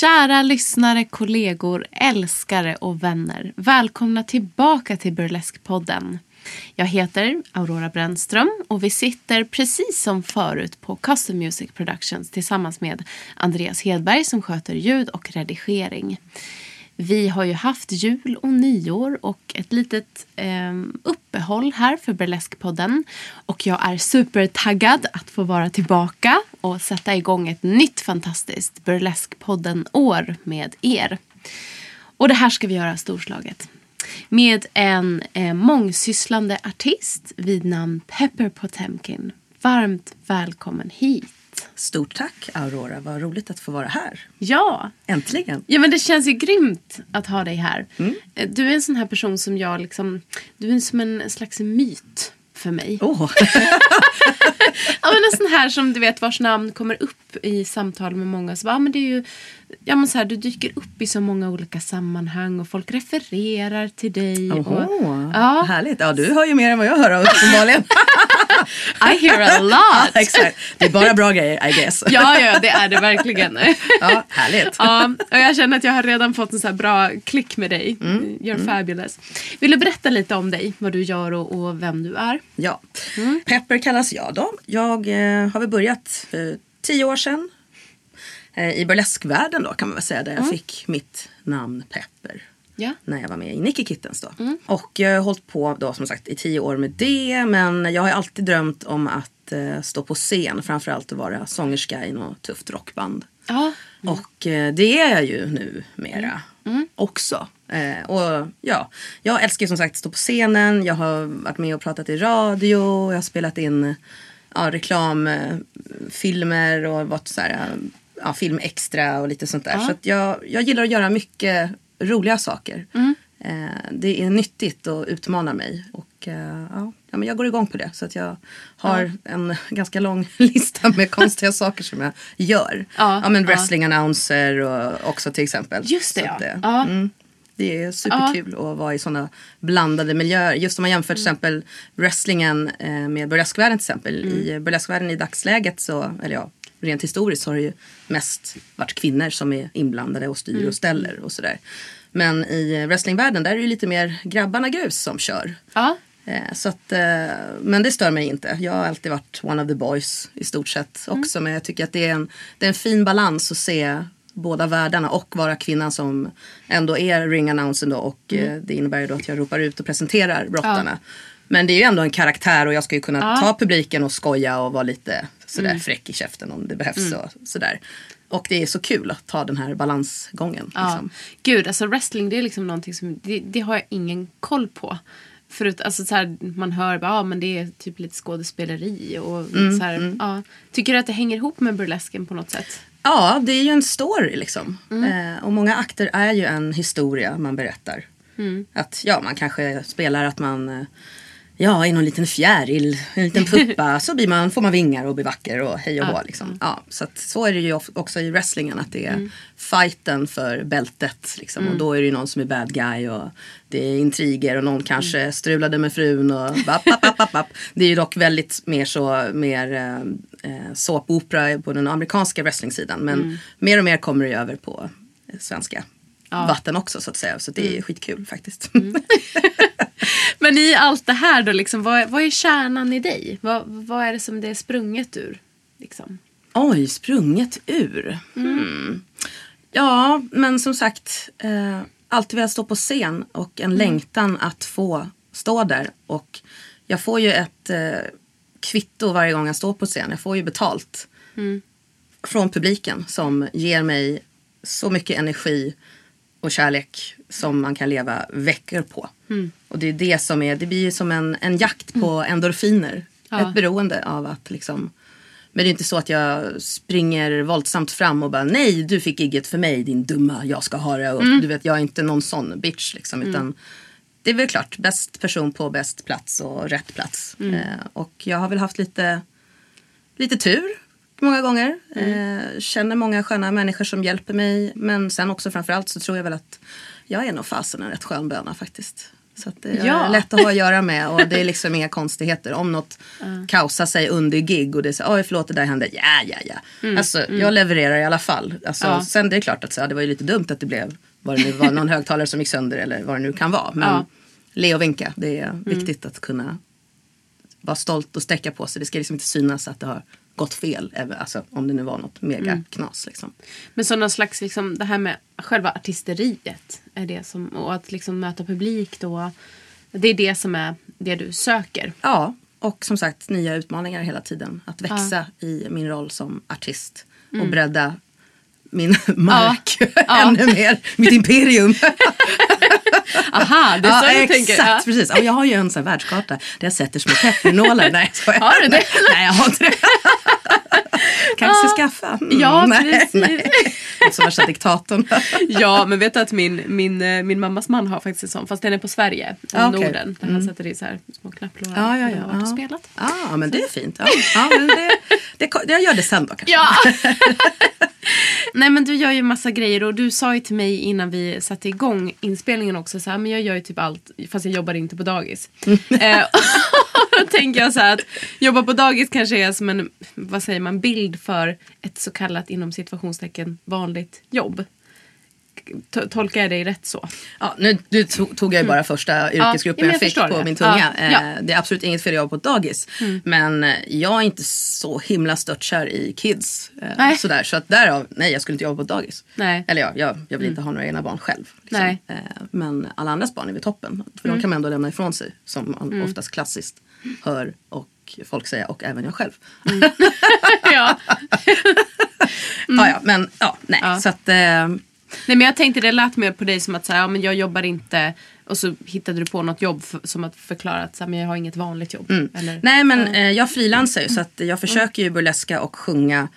Kära lyssnare, kollegor, älskare och vänner. Välkomna tillbaka till Burlesque-podden. Jag heter Aurora Brännström och vi sitter precis som förut på Custom Music Productions tillsammans med Andreas Hedberg som sköter ljud och redigering. Vi har ju haft jul och nyår och ett litet eh, uppehåll här för Burleskpodden. Och jag är supertaggad att få vara tillbaka och sätta igång ett nytt fantastiskt Burleskpodden-år med er. Och det här ska vi göra storslaget. Med en eh, mångsysslande artist vid namn Pepper Potemkin. Varmt välkommen hit. Stort tack Aurora, vad roligt att få vara här. Ja, Äntligen. Ja men det känns ju grymt att ha dig här. Eh, Du är en sån här person som jag liksom, du är som en slags myt för mig. Åh, Ja men en sån här som du vet vars namn kommer upp i samtal med många. Så bara, ja, men det är ju, ja men så här, du dyker upp i så många olika sammanhang och folk refererar till dig. Och, Oho. ja, härligt. Ja, du hör ju mer än vad jag hör uppenbarligen. I hear a ja, lot. exakt. Det är bara bra grejer, I guess. Ja, ja, det är det verkligen. Ja, härligt. Ja, och jag känner att jag har redan fått en så här bra klick med dig. Mm, You're fabulous. Vill du berätta lite om dig, vad du gör och, och vem du är? Ja. Pepper kallas jag då. Jag eh, har väl börjat för tio år sedan. Eh, I burleskvärlden då kan man väl säga. Där jag fick mitt namn Pepper. Ja. När jag var med i Nicky Kittens då. Och jag har hållit på då som sagt i tio år med det. Men jag har alltid drömt om att eh, stå på scen. Framförallt att vara sångerska i något tufft rockband. Ja. Och eh, det är jag ju nu mera också. Eh, och ja, jag älskar som sagt att stå på scenen. Jag har varit med och pratat i radio. Jag har spelat in ja, reklamfilmer och varit så här, ja, film extra och lite sånt där. Så att jag, jag gillar att göra mycket roliga saker. Eh, det är nyttigt och utmanar mig. Och eh, ja, ja, men jag går igång på det. Så att jag har en ganska lång lista med konstiga saker som jag gör. Ja, Ja, men ja. wrestling announcer och också till exempel. Just det, ja. att det, Ja. Mm, det är superkul att vara i sådana blandade miljöer. Just om man jämför till Mm. exempel wrestlingen eh, med burleskvärlden till exempel. Mm. I burleskvärlden i dagsläget så, eller ja, rent historiskt har det ju mest varit kvinnor som är inblandade och styr Mm. och ställer och sådär. Men i wrestlingvärlden där är det ju lite mer grabbarna grus som kör. Ja. Eh, Så att, eh, men det stör mig inte. Jag har alltid varit one of the boys i stort sett också. Men jag tycker att det är, en, det är en fin balans att se båda världarna och vara kvinnan som ändå är ring announcen då. Och eh, det innebär ju då att jag ropar ut och presenterar brottarna. Men det är ju ändå en karaktär och jag ska ju kunna ta publiken och skoja och vara lite sådär fräck i käften om det behövs. Och, sådär. och det är så kul att ta den här balansgången. Ja. Liksom. Gud, alltså wrestling det är liksom någonting som, det, det har jag ingen koll på. Förut, alltså så här, man hör ja men det är typ lite skådespeleri och så här, ja. Tycker du att det hänger ihop med burlesken på något sätt? Ja, det är ju en story liksom. Eh, och många akter är ju en historia man berättar. Att ja, man kanske spelar att man eh, Ja, är någon liten fjäril, en liten puppa, så blir man, får man vingar och blir vacker och hej och hå. Liksom. Ja, så, att, så är det ju också i wrestlingen, att det är fighten för bältet. Liksom. Och då är det ju någon som är bad guy och det är intriger och någon kanske strulade med frun och bap, bap, bap, bap. Det är ju dock väldigt mer så, mer eh, eh, såpopera på den amerikanska wrestlingsidan. Men mer och mer kommer det ju över på svenska vatten också så att säga. Så det är skitkul faktiskt. Men i allt det här då, liksom, vad, vad är kärnan i dig? Vad, vad är det som det är sprunget ur? Liksom? Oj, sprunget ur. Hmm. Ja, men som sagt. Eh, alltid velat stå på scen och en längtan att få stå där. Och jag får ju ett eh, kvitto varje gång jag står på scen. Jag får ju betalt från publiken som ger mig så mycket energi och kärlek som man kan leva veckor på. Och det är det som är, det blir som en, en jakt på endorfiner. Ja. Ett beroende av att liksom men det är inte så att jag springer våldsamt fram och bara nej du fick gigget för mig din dumma jag ska ha det. Och, Du vet jag är inte någon sån bitch liksom. Utan det är väl klart bäst person på bäst plats och rätt plats. Eh, och jag har väl haft lite, lite tur många gånger. Eh, känner många sköna människor som hjälper mig. Men sen också framförallt så tror jag väl att jag är nog fasen en rätt skön böna faktiskt. Så att det är Ja. lätt att ha att göra med och det är liksom inga konstigheter. Om något kaosar sig under gig och det är så oj förlåt det där hände, ja ja ja. Alltså jag levererar i alla fall. Alltså, Ja. Sen det är klart att så, det var ju lite dumt att det blev, vad det nu var, någon högtalare som gick sönder eller vad det nu kan vara. Men Ja. le och vinka, det är viktigt att kunna vara stolt och sträcka på sig. Det ska liksom inte synas att det har gått fel. även- Alltså, om det nu var något mega knas. Liksom. Men så någon slags, liksom, det här med själva artisteriet är det som, och att liksom möta publik då. Det är det som är det du söker. Ja, och som sagt nya utmaningar hela tiden. Att växa i min roll som artist och bredda min mark Ja. ännu mer. Mitt imperium. Aha, det är så du exakt, tänker. Ja. precis. Ja, jag har ju en sån världskarta där jag sätter små peppernålar. Nej, jag. Har du det? Nej, jag har inte det. Kanske skaffa. Mm, Ja, nej, precis. Nej. Som värsta diktatorn. Ja, men vet du att min, min, eh, min mammas man har faktiskt en sån, fast den är på Sverige, i Ah, okej. Norden. Där han sätter i så här små knapplårar. Ja, ja, ja. och ja. spelat. Ja, men det är fint. Ja, ja, men det, det, jag gör det sen då kanske. Ja! Nej men du gör ju massa grejer och du sa ju till mig innan vi satte igång inspelningen också så här, men jag gör ju typ allt fast jag jobbar inte på dagis. eh, och då tänker jag så här att jobba på dagis kanske är som en, vad säger man, bild för ett så kallat inom situationstecken vanligt jobb. To- Tolkar jag dig rätt så? Ja, nu, nu to- tog jag ju bara första yrkesgruppen Mm. ja, jag jag fick på det. min tunga. Ja. Eh, Det är absolut inget fel att jobba på ett dagis. Men eh, jag är inte så himla störtkär i kids. eh, Nej. Sådär. Så att därav, nej jag skulle inte jobba på ett dagis. Nej. Eller ja, jag, jag vill inte ha några egna barn själv. liksom. Nej. Men alla andras barn är väl toppen. För de kan man ändå lämna ifrån sig. Som man oftast klassiskt hör och folk säga och även jag själv. ja. Ja, ja, men ja, nej. Ja. Så att, eh, Nej men jag tänkte det lät mer på dig som att så här, ja, men jag jobbar inte och så hittade du på något jobb för, som att förklara att så här, men jag har inget vanligt jobb. Eller, Nej men eh, jag frilansar ju så att jag försöker ju burleska och sjunga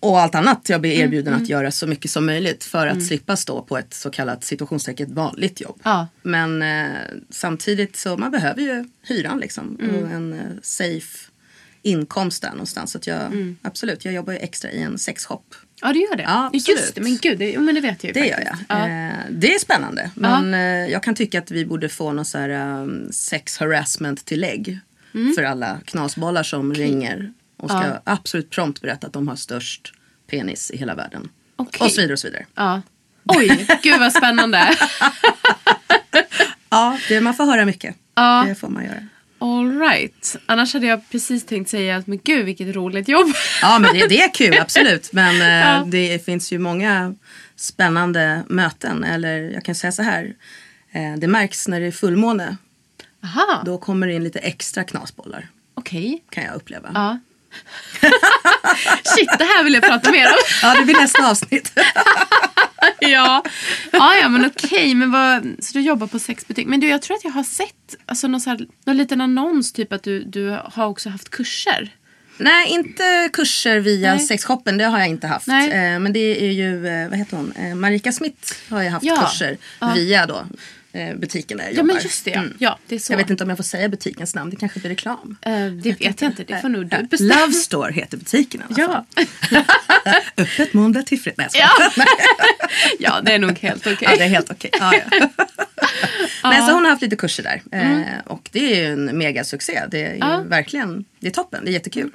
och allt annat jag blir erbjuden att göra så mycket som möjligt för att slippa stå på ett så kallat situationstecken vanligt jobb. Ja. Men eh, samtidigt så man behöver ju hyran liksom och en eh, safe inkomst där någonstans. Så att jag, absolut, jag jobbar ju extra i en sexshop. Ja, du gör det? Ja, Just det, men gud, det, men det vet jag ju Det gör jag. faktiskt. Ja. Eh, det är spännande. Men eh, jag kan tycka att vi borde få något så här um, sex harassment tillägg. Mm. För alla knasbollar som ringer och ska absolut prompt berätta att de har störst penis i hela världen. Okej. Och så vidare och så vidare. Ja. Oj, gud vad spännande. Ja, det, man får höra mycket. Ja. Det får man göra. All right. Annars hade jag precis tänkt säga att men gud vilket roligt jobb. Ja, men det, det är kul, absolut. Men eh, Ja. det finns ju många spännande möten. Eller jag kan säga så här. Eh, det märks när det är fullmåne. Aha, Då kommer det in lite extra knasbollar. okej. Kan jag uppleva. Ja. Shit, det här vill jag prata mer om. Ja, det blir nästa avsnitt. ja. ja, ja men okej. Men vad, så du jobbar på sexbutik. Men du, jag tror att jag har sett alltså, någon, så här, någon liten annons typ att du, du har också haft kurser. Nej, inte kurser via Nej. sexshoppen. Det har jag inte haft. Nej. Eh, men det är ju, eh, vad heter hon? Eh, Marika Smith har jag haft Ja. kurser Ja. via då butiken där jag Ja, jobbar. men just det. Ja, ja det är så. Jag vet inte om jag får säga butikens namn. Det kanske blir reklam. Eh, det vet jag inte. Det får nog du Ja, bestämma. Love Store heter butiken i alla fall. Ja. Öppet måndag till fredag. Nej. Ja. ja, det är nog helt okej. Ja, det är helt okej. Ja, ja. Men så hon har haft lite kurser där. Eh, och det är ju en megasuccé. Det är Ja. verkligen, det är toppen. Det är jättekul.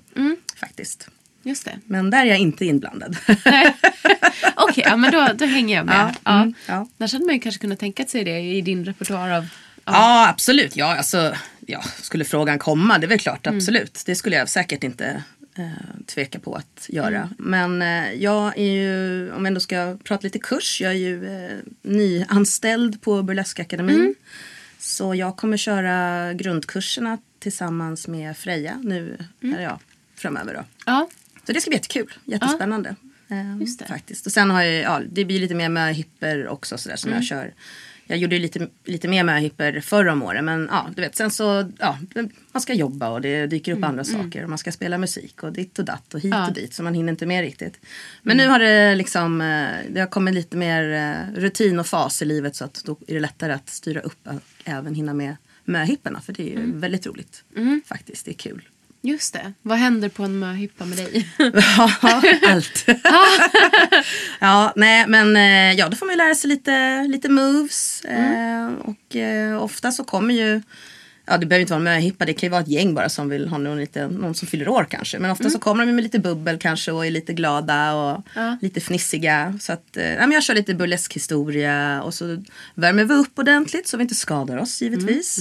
Faktiskt. Just det. Men där är jag inte inblandad. Okej, ja, men då, då hänger jag med. Ja, Ja, mm, ja. Annars hade man ju kanske kunnat tänka sig det i din repertoar av... Ja, absolut. Ja, alltså, ja, skulle frågan komma, det är väl klart, absolut. Det skulle jag säkert inte eh, tveka på att göra. Men eh, jag är ju, om jag ändå ska prata lite kurs, jag är ju eh, nyanställd på Burleskakademin. Så jag kommer köra grundkurserna tillsammans med Freja nu, eller ja, framöver då. Ja, Så det ska bli jättekul, jättespännande. Eh, Just det. Faktiskt. Och sen har jag, ja, det blir lite mer möhipper också sådär som Mm. jag kör. Jag gjorde lite, lite mer möhipper förra om året men ja, du vet sen så, ja, man ska jobba och det dyker upp andra saker och man ska spela musik och ditt och datt och hit Mm, Ja. Mm. och dit så man hinner inte med riktigt. Men nu har det liksom, eh, det har kommit lite mer eh, rutin och fas i livet så att då är det lättare att styra upp och även hinna med möhipporna för det är ju Mm. väldigt roligt faktiskt, det är kul. Just det. Vad händer på en möhippa med dig? Ja, allt. ja, nej, men eh, ja, då får man ju lära sig lite, lite moves. Eh, och eh, ofta så kommer ju, ja det behöver inte vara en möhippa, det kan ju vara ett gäng bara som vill ha någon, lite, någon som fyller år kanske. Men ofta så kommer de med lite bubbel kanske och är lite glada och Ja. lite fnissiga. Så att, eh, ja, jag kör lite burlesk historia och så värmer vi upp ordentligt så vi inte skadar oss givetvis.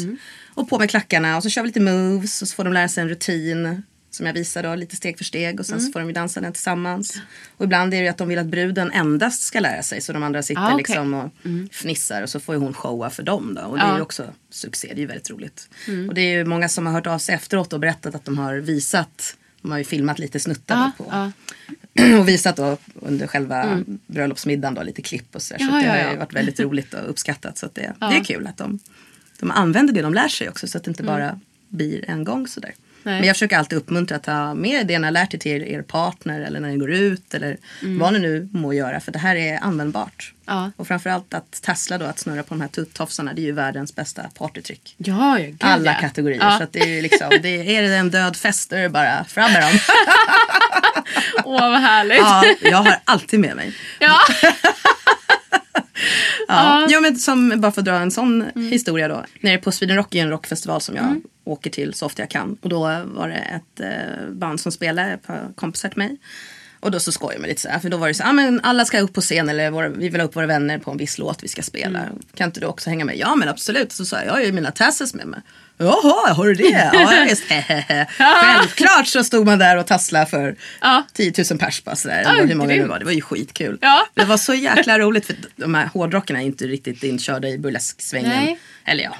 Och på med klackarna och så kör vi lite moves och så får de lära sig en rutin som jag visar då lite steg för steg och sen så får de ju dansa den tillsammans. Och ibland är det ju att de vill att bruden endast ska lära sig så de andra sitter Ah, okej. liksom och fnissar och så får ju hon showa för dem då. Och det Ja. är ju också succé, det är ju väldigt roligt. Och det är ju många som har hört av sig efteråt och berättat att de har visat, de har ju filmat lite snuttar då på ja. och visat då under själva bröllopsmiddagen då, lite klipp och sådär. så Ja, att det har ju varit väldigt roligt och uppskattat. Så det, det är kul att de, de använder det de lär sig också så att det inte bara blir en gång sådär. Nej. Men jag försöker alltid uppmuntra att ta med det ni har lärt er till er partner eller när ni går ut eller vad ni nu må göra för det här är användbart. Ja. Och framförallt att tassla då, att snurra på de här tuttofsarna det är ju världens bästa partytrick. Ja, gud, Alla ja. kategorier. Ja. Så att det är ju liksom, det är det en död fest då är det bara fram med dem. Åh, vad härligt. Ja, jag har alltid med mig. Ja. Ja. ja, men som, bara för att dra en sån historia då. Nere på Sweden Rock är en rockfestival som jag åker till så ofta jag kan. Och då var det ett eh, band som spelade, på kompisar till mig. Och då så skojade man lite så här, för då var det så här, ah, men alla ska upp på scen eller våra, vi vill ha upp våra vänner på en viss låt vi ska spela. Kan inte du också hänga med? Ja men absolut. Så sa jag, jag har ju mina tasses med mig. Jaha, har du det? Ja visst. Självklart så stod man där och tasslade för Ja. 10 000 pers bara sådär. Ja, hur många det var. Det var ju skitkul. Ja. Det var så jäkla roligt för de här hårdrockarna är inte riktigt inkörda i burlesksvängen. Eller ja,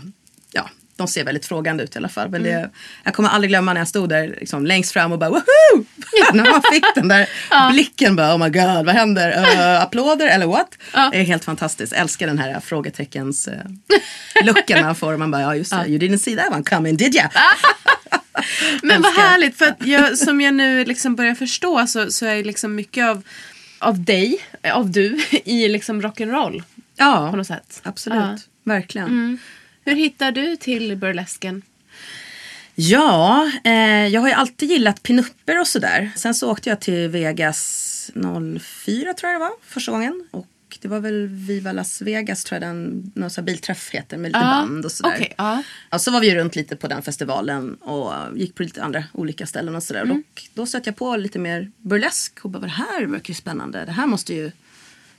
de ser väldigt frågande ut i alla fall. Men Mm. det, jag kommer aldrig glömma när jag stod där liksom, längst fram och bara woho! när man fick den där blicken bara oh my god vad händer? Uh, applåder eller what? Ja. Det är helt fantastiskt. Älskar den här frågeteckens uh, looken man får. Man bara ja just det, you didn't see that one coming did ya? Men vad härligt, för jag, som jag nu liksom börjar förstå så, så är liksom mycket av, av dig, av du, i liksom rock'n'roll Ja, på något sätt. absolut. Ja. Verkligen. Hur hittar du till burlesken? Ja, eh, jag har ju alltid gillat pinupper och sådär. Sen så åkte jag till Vegas 04 tror jag det var första gången. Och det var väl Viva Las Vegas tror jag den någon sån här bilträff heter med lite Ja, band och sådär. okej, ja. Ja, så var vi ju runt lite på den festivalen och gick på lite andra olika ställen och sådär. Mm. Och då stötte jag på lite mer burlesk och bara det här verkar ju spännande. Det här måste ju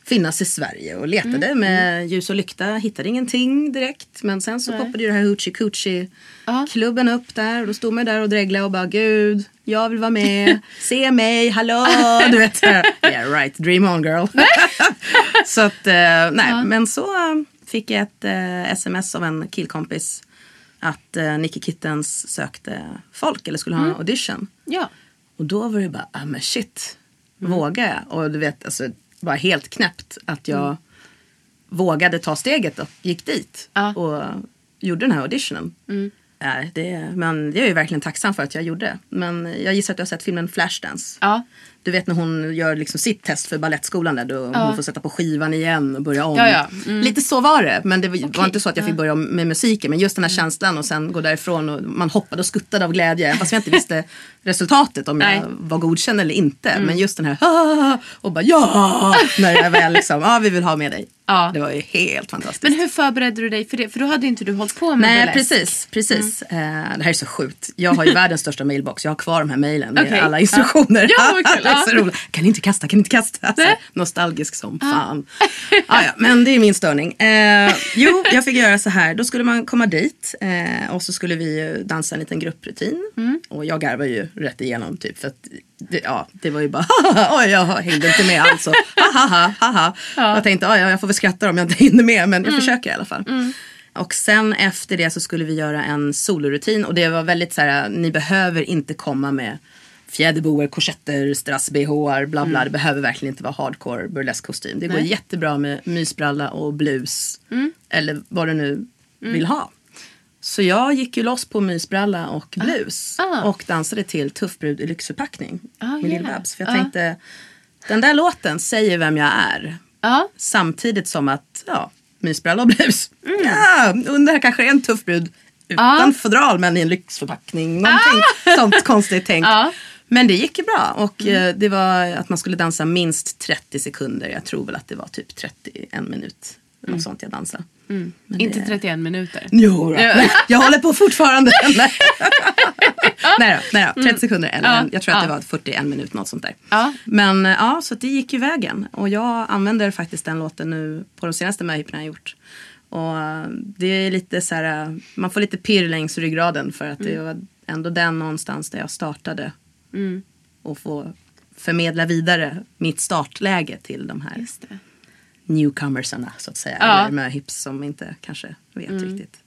finnas i Sverige och letade Mm. med ljus och lykta. Hittade ingenting direkt. Men sen så Nej. poppade ju det här Hoochie Coochie Ja. klubben upp där. Och då stod man där och dreglade och bara gud, jag vill vara med. Se mig, hallå. Du vet, yeah right, dream on girl. så att, eh, nej, men så eh, fick jag ett eh, sms av en killkompis att eh, Nicky Kittens sökte folk eller skulle ha en audition. Ja. Och då var det bara, ah men shit, vågar jag? Och du vet, alltså, bara helt knäppt att jag vågade ta steget och gick dit Ja. och gjorde den här auditionen. Nej, det, men jag är ju verkligen tacksam för att jag gjorde. Men jag gissar att du har sett filmen Flashdance. Ja. Du vet när hon gör liksom sitt test för ballettskolan där då hon får sätta på skivan igen och börja om. Ja, ja. Mm. Lite så var det. Men det var, var inte så att jag fick börja om med musiken. Men just den här känslan och sen gå därifrån och man hoppade och skuttade av glädje. Fast jag inte visste resultatet om Nej. jag var godkänd eller inte. Men just den här och bara ja. När jag väl liksom, ja vi vill ha med dig. Ja. Det var ju helt fantastiskt. Men hur förberedde du dig för det? För då hade inte du hållit på med Nej, burlesk. precis. precis. Eh, det här är så sjukt. Jag har ju världens största mailbox. Jag har kvar de här mailen med Okej. alla instruktioner. Ja, kul. det är Ja. så roligt. Kan inte kasta, kan inte kasta. Så, Nej. nostalgisk som fan. ah, ja, men det är min störning. Eh, jo, jag fick göra så här. Då skulle man komma dit eh, och så skulle vi ju dansa en liten grupprutin. Mm. Och jag garvar ju rätt igenom typ för att det, ja, det var ju bara oj jag hängde inte med alls. Och, ha, ha, ha, ha. Jag tänkte "Ja, ja, jag får väl skratta om jag inte hinner med men jag Mm. försöker i alla fall. Och sen efter det så skulle vi göra en solorutin och det var väldigt så här, ni behöver inte komma med fjäderboer, korsetter, strass-bh, bla bla. Det behöver verkligen inte vara hardcore burleskkostym. Det går Nej. jättebra med mysbralla och blus. Eller vad du nu vill ha. Så jag gick ju loss på mysbralla och blus. Ah. Och dansade till Tuff brud i lyxförpackning Ah, med yeah. Lill-Babs. För jag Ah. tänkte, den där låten säger vem jag är. Ja. Samtidigt som att, ja, mysbralla och blus. Mm. Ja, undrar kanske en tuff brud utan Ja. fodral men i en lyxförpackning. Någonting sånt konstigt tänkt. Ja. Men det gick ju bra och eh, det var att man skulle dansa minst 30 sekunder. Jag tror väl att det var typ 31 minut. Något sånt jag dansade. Men Inte det- 31 minuter. Jo, då. Ja. jag håller på fortfarande. nej. då, nej då, 30 sekunder eller Ja. jag tror att Ja. det var 41 minut något sånt där. Ja. Men eh, ja, så det gick ju vägen. Och jag använder faktiskt den låten nu på de senaste möhipporna jag gjort. Och eh, det är lite så här, eh, man får lite pirr längs ryggraden för att det var ändå den någonstans där jag startade. Och få förmedla vidare mitt startläge till de här. Newcomersarna så att säga. Ja. Eller möhips som inte kanske vet riktigt.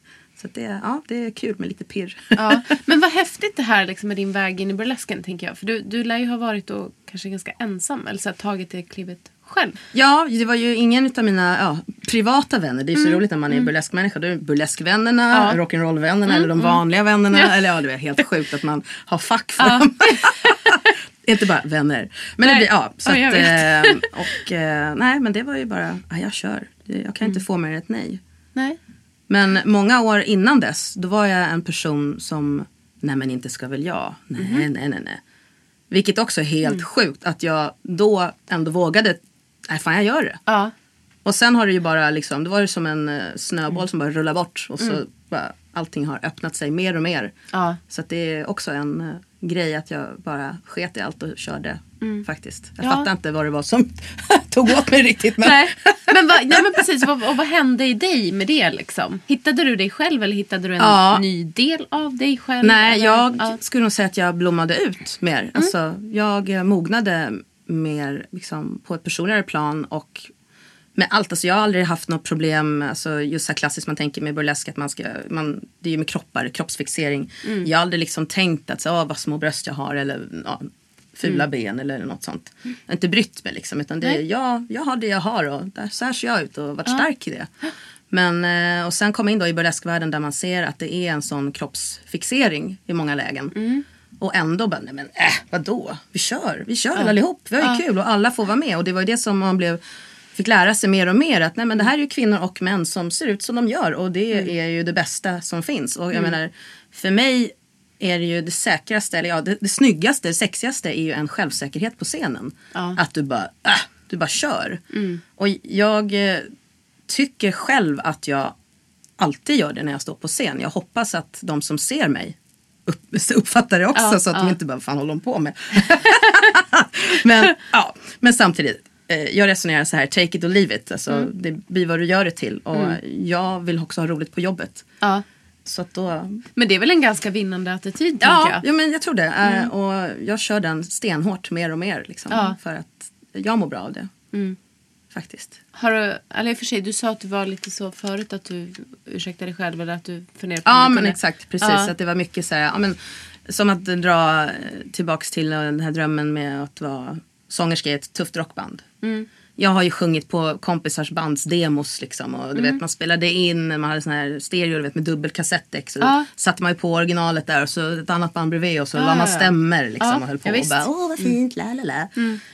Så det, ja, det är kul med lite pirr. Ja. Men vad häftigt det här liksom, med din väg in i burlesken tänker jag. För du, du lär ju ha varit då kanske ganska ensam. Eller så här, tagit det klivet själv. Ja, det var ju ingen av mina ja, privata vänner. Det är ju så roligt när man är burleskmänniska. Då är burleskvännerna, Mm. Ja. rock'n'roll-vännerna eller de vanliga vännerna. Eller ja, det är helt sjukt att man har fack för dem. Inte bara vänner. Men det Nej. blir, ja. Så Ja, att, eh, och eh, nej, men det var ju bara, ja, jag kör. Det- Jag kan Mm. inte få mer än ett nej. Nej. Men många år innan dess, då var jag en person som, nej men inte ska väl jag. Nej, Mhm. nej, nej, nej. Vilket också är helt Mm. sjukt att jag då ändå vågade, nej fan jag gör det. Ja. Och sen har det ju bara liksom, det var ju som en eh, snöboll Mm. som bara rullar bort och så bara allting har öppnat sig mer och mer. Ja. Så att det är också en eh, grej att jag bara sket i allt och körde faktiskt. Jag Mm. Ja. fattar inte vad det var som tog åt mig riktigt. Men... Nej. Men, vad, nej, men precis, vad, och vad hände i dig med det? Liksom? Hittade du dig själv eller hittade du en Ja. ny del av dig själv? Nej, eller? jag Ja. Mm. skulle nog säga att jag blommade ut mer. Alltså, jag mognade mer liksom, på ett personligare plan och med allt. Alltså, jag har aldrig haft något problem, alltså, just så här klassiskt man tänker med burlesk, att man ska, man, det är ju med kroppar, kroppsfixering. Mm. Jag har aldrig liksom tänkt att så, åh, vad små bröst jag har eller ja, fula Mm. ben eller något sånt. Jag har inte brytt mig liksom, utan det är, jag, jag har det jag har och där, så här ser jag ut och varit stark i det. Men, eh, och sen komma in då i burleskvärlden där man ser att det är en sån kroppsfixering i många lägen. Mm. Och ändå bara, nej men äh, vadå? Vi kör, vi kör allihop. Vi har ju kul och alla får vara med. Och det var ju det som man blev, fick lära sig mer och mer. Att nej men det här är ju kvinnor och män som ser ut som de gör. Och det Mm. är ju det bästa som finns. Och jag menar, för mig är det ju det säkraste, eller ja det, det snyggaste, det sexigaste är ju en självsäkerhet på scenen. Ja. Att du bara, äh, du bara kör. Och jag eh, tycker själv att jag alltid gör det när jag står på scen. Jag hoppas att de som ser mig upp, uppfattar det också Ja, så att de ja. inte bara, fan håller de på med? men, ja, men samtidigt, jag resonerar så här, take it or leave it. Alltså, Mm. Det blir vad du gör det till. Och jag vill också ha roligt på jobbet. Ja. Så att då... Men det är väl en ganska vinnande attityd Ja, jag. ja, men jag tror det. Eh, Och jag kör den stenhårt mer och mer. Liksom, Ja. För att jag mår bra av det. Mm. Faktiskt. Har du, eller för sig, du sa att du var lite så förut att du ursäktar dig själv eller att du funderar på Ja men kunde- exakt, precis. Ja. Att det var mycket så här, ja, men, som att dra eh, tillbaks till den här drömmen med att vara sångerska i ett tufft rockband. Mm. jag har ju sjungit på kompisars bandsdemos liksom. Och du vet man spelade in, man hade sån här stereo du vet, med dubbelkassettdäck. Så Ja. satte man ju på originalet där och så ett annat band bredvid och så Ja, la man ja, ja. stämmer liksom Ja, och höll på. ja, och. Mm. bara, åh vad fint, la la la.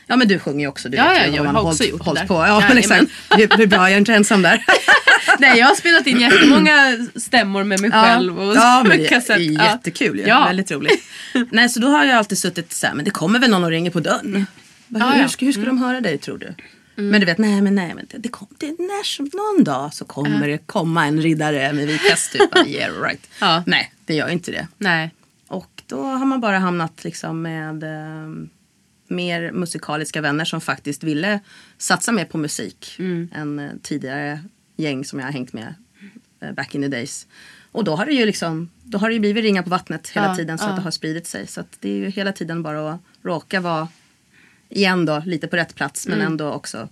Ja men du sjunger ju också, du Ja, vet ja, ju jag har man också hållit- gjort det hållit där. på. Ja, men exakt. Hur, hur bra, jag är inte ensam där. Nej, jag har spelat in jättemånga stämmor med mig själv. Och ja, men det är jättekul ju. Ja. Väldigt roligt. Nej, så då har jag alltid suttit så här, men det kommer väl någon och ringer på dörren. Hur, ja. hur ska, hur ska de höra dig tror du? Men du vet, nej men nej, men det, det, kom, det när någon dag så kommer det komma en riddare med vit häst. Typ. Yeah right. Ja. Nej, det gör inte det. Nej. Och då har man bara hamnat liksom med eh, mer musikaliska vänner som faktiskt ville satsa mer på musik än eh, tidigare gäng som jag har hängt med eh, back in the days. Och då har det ju liksom, då har det ju blivit ringa på vattnet hela Ja, tiden så ja. att det har spridit sig. Så att det är ju hela tiden bara att råka vara, igen då, lite på rätt plats men ändå också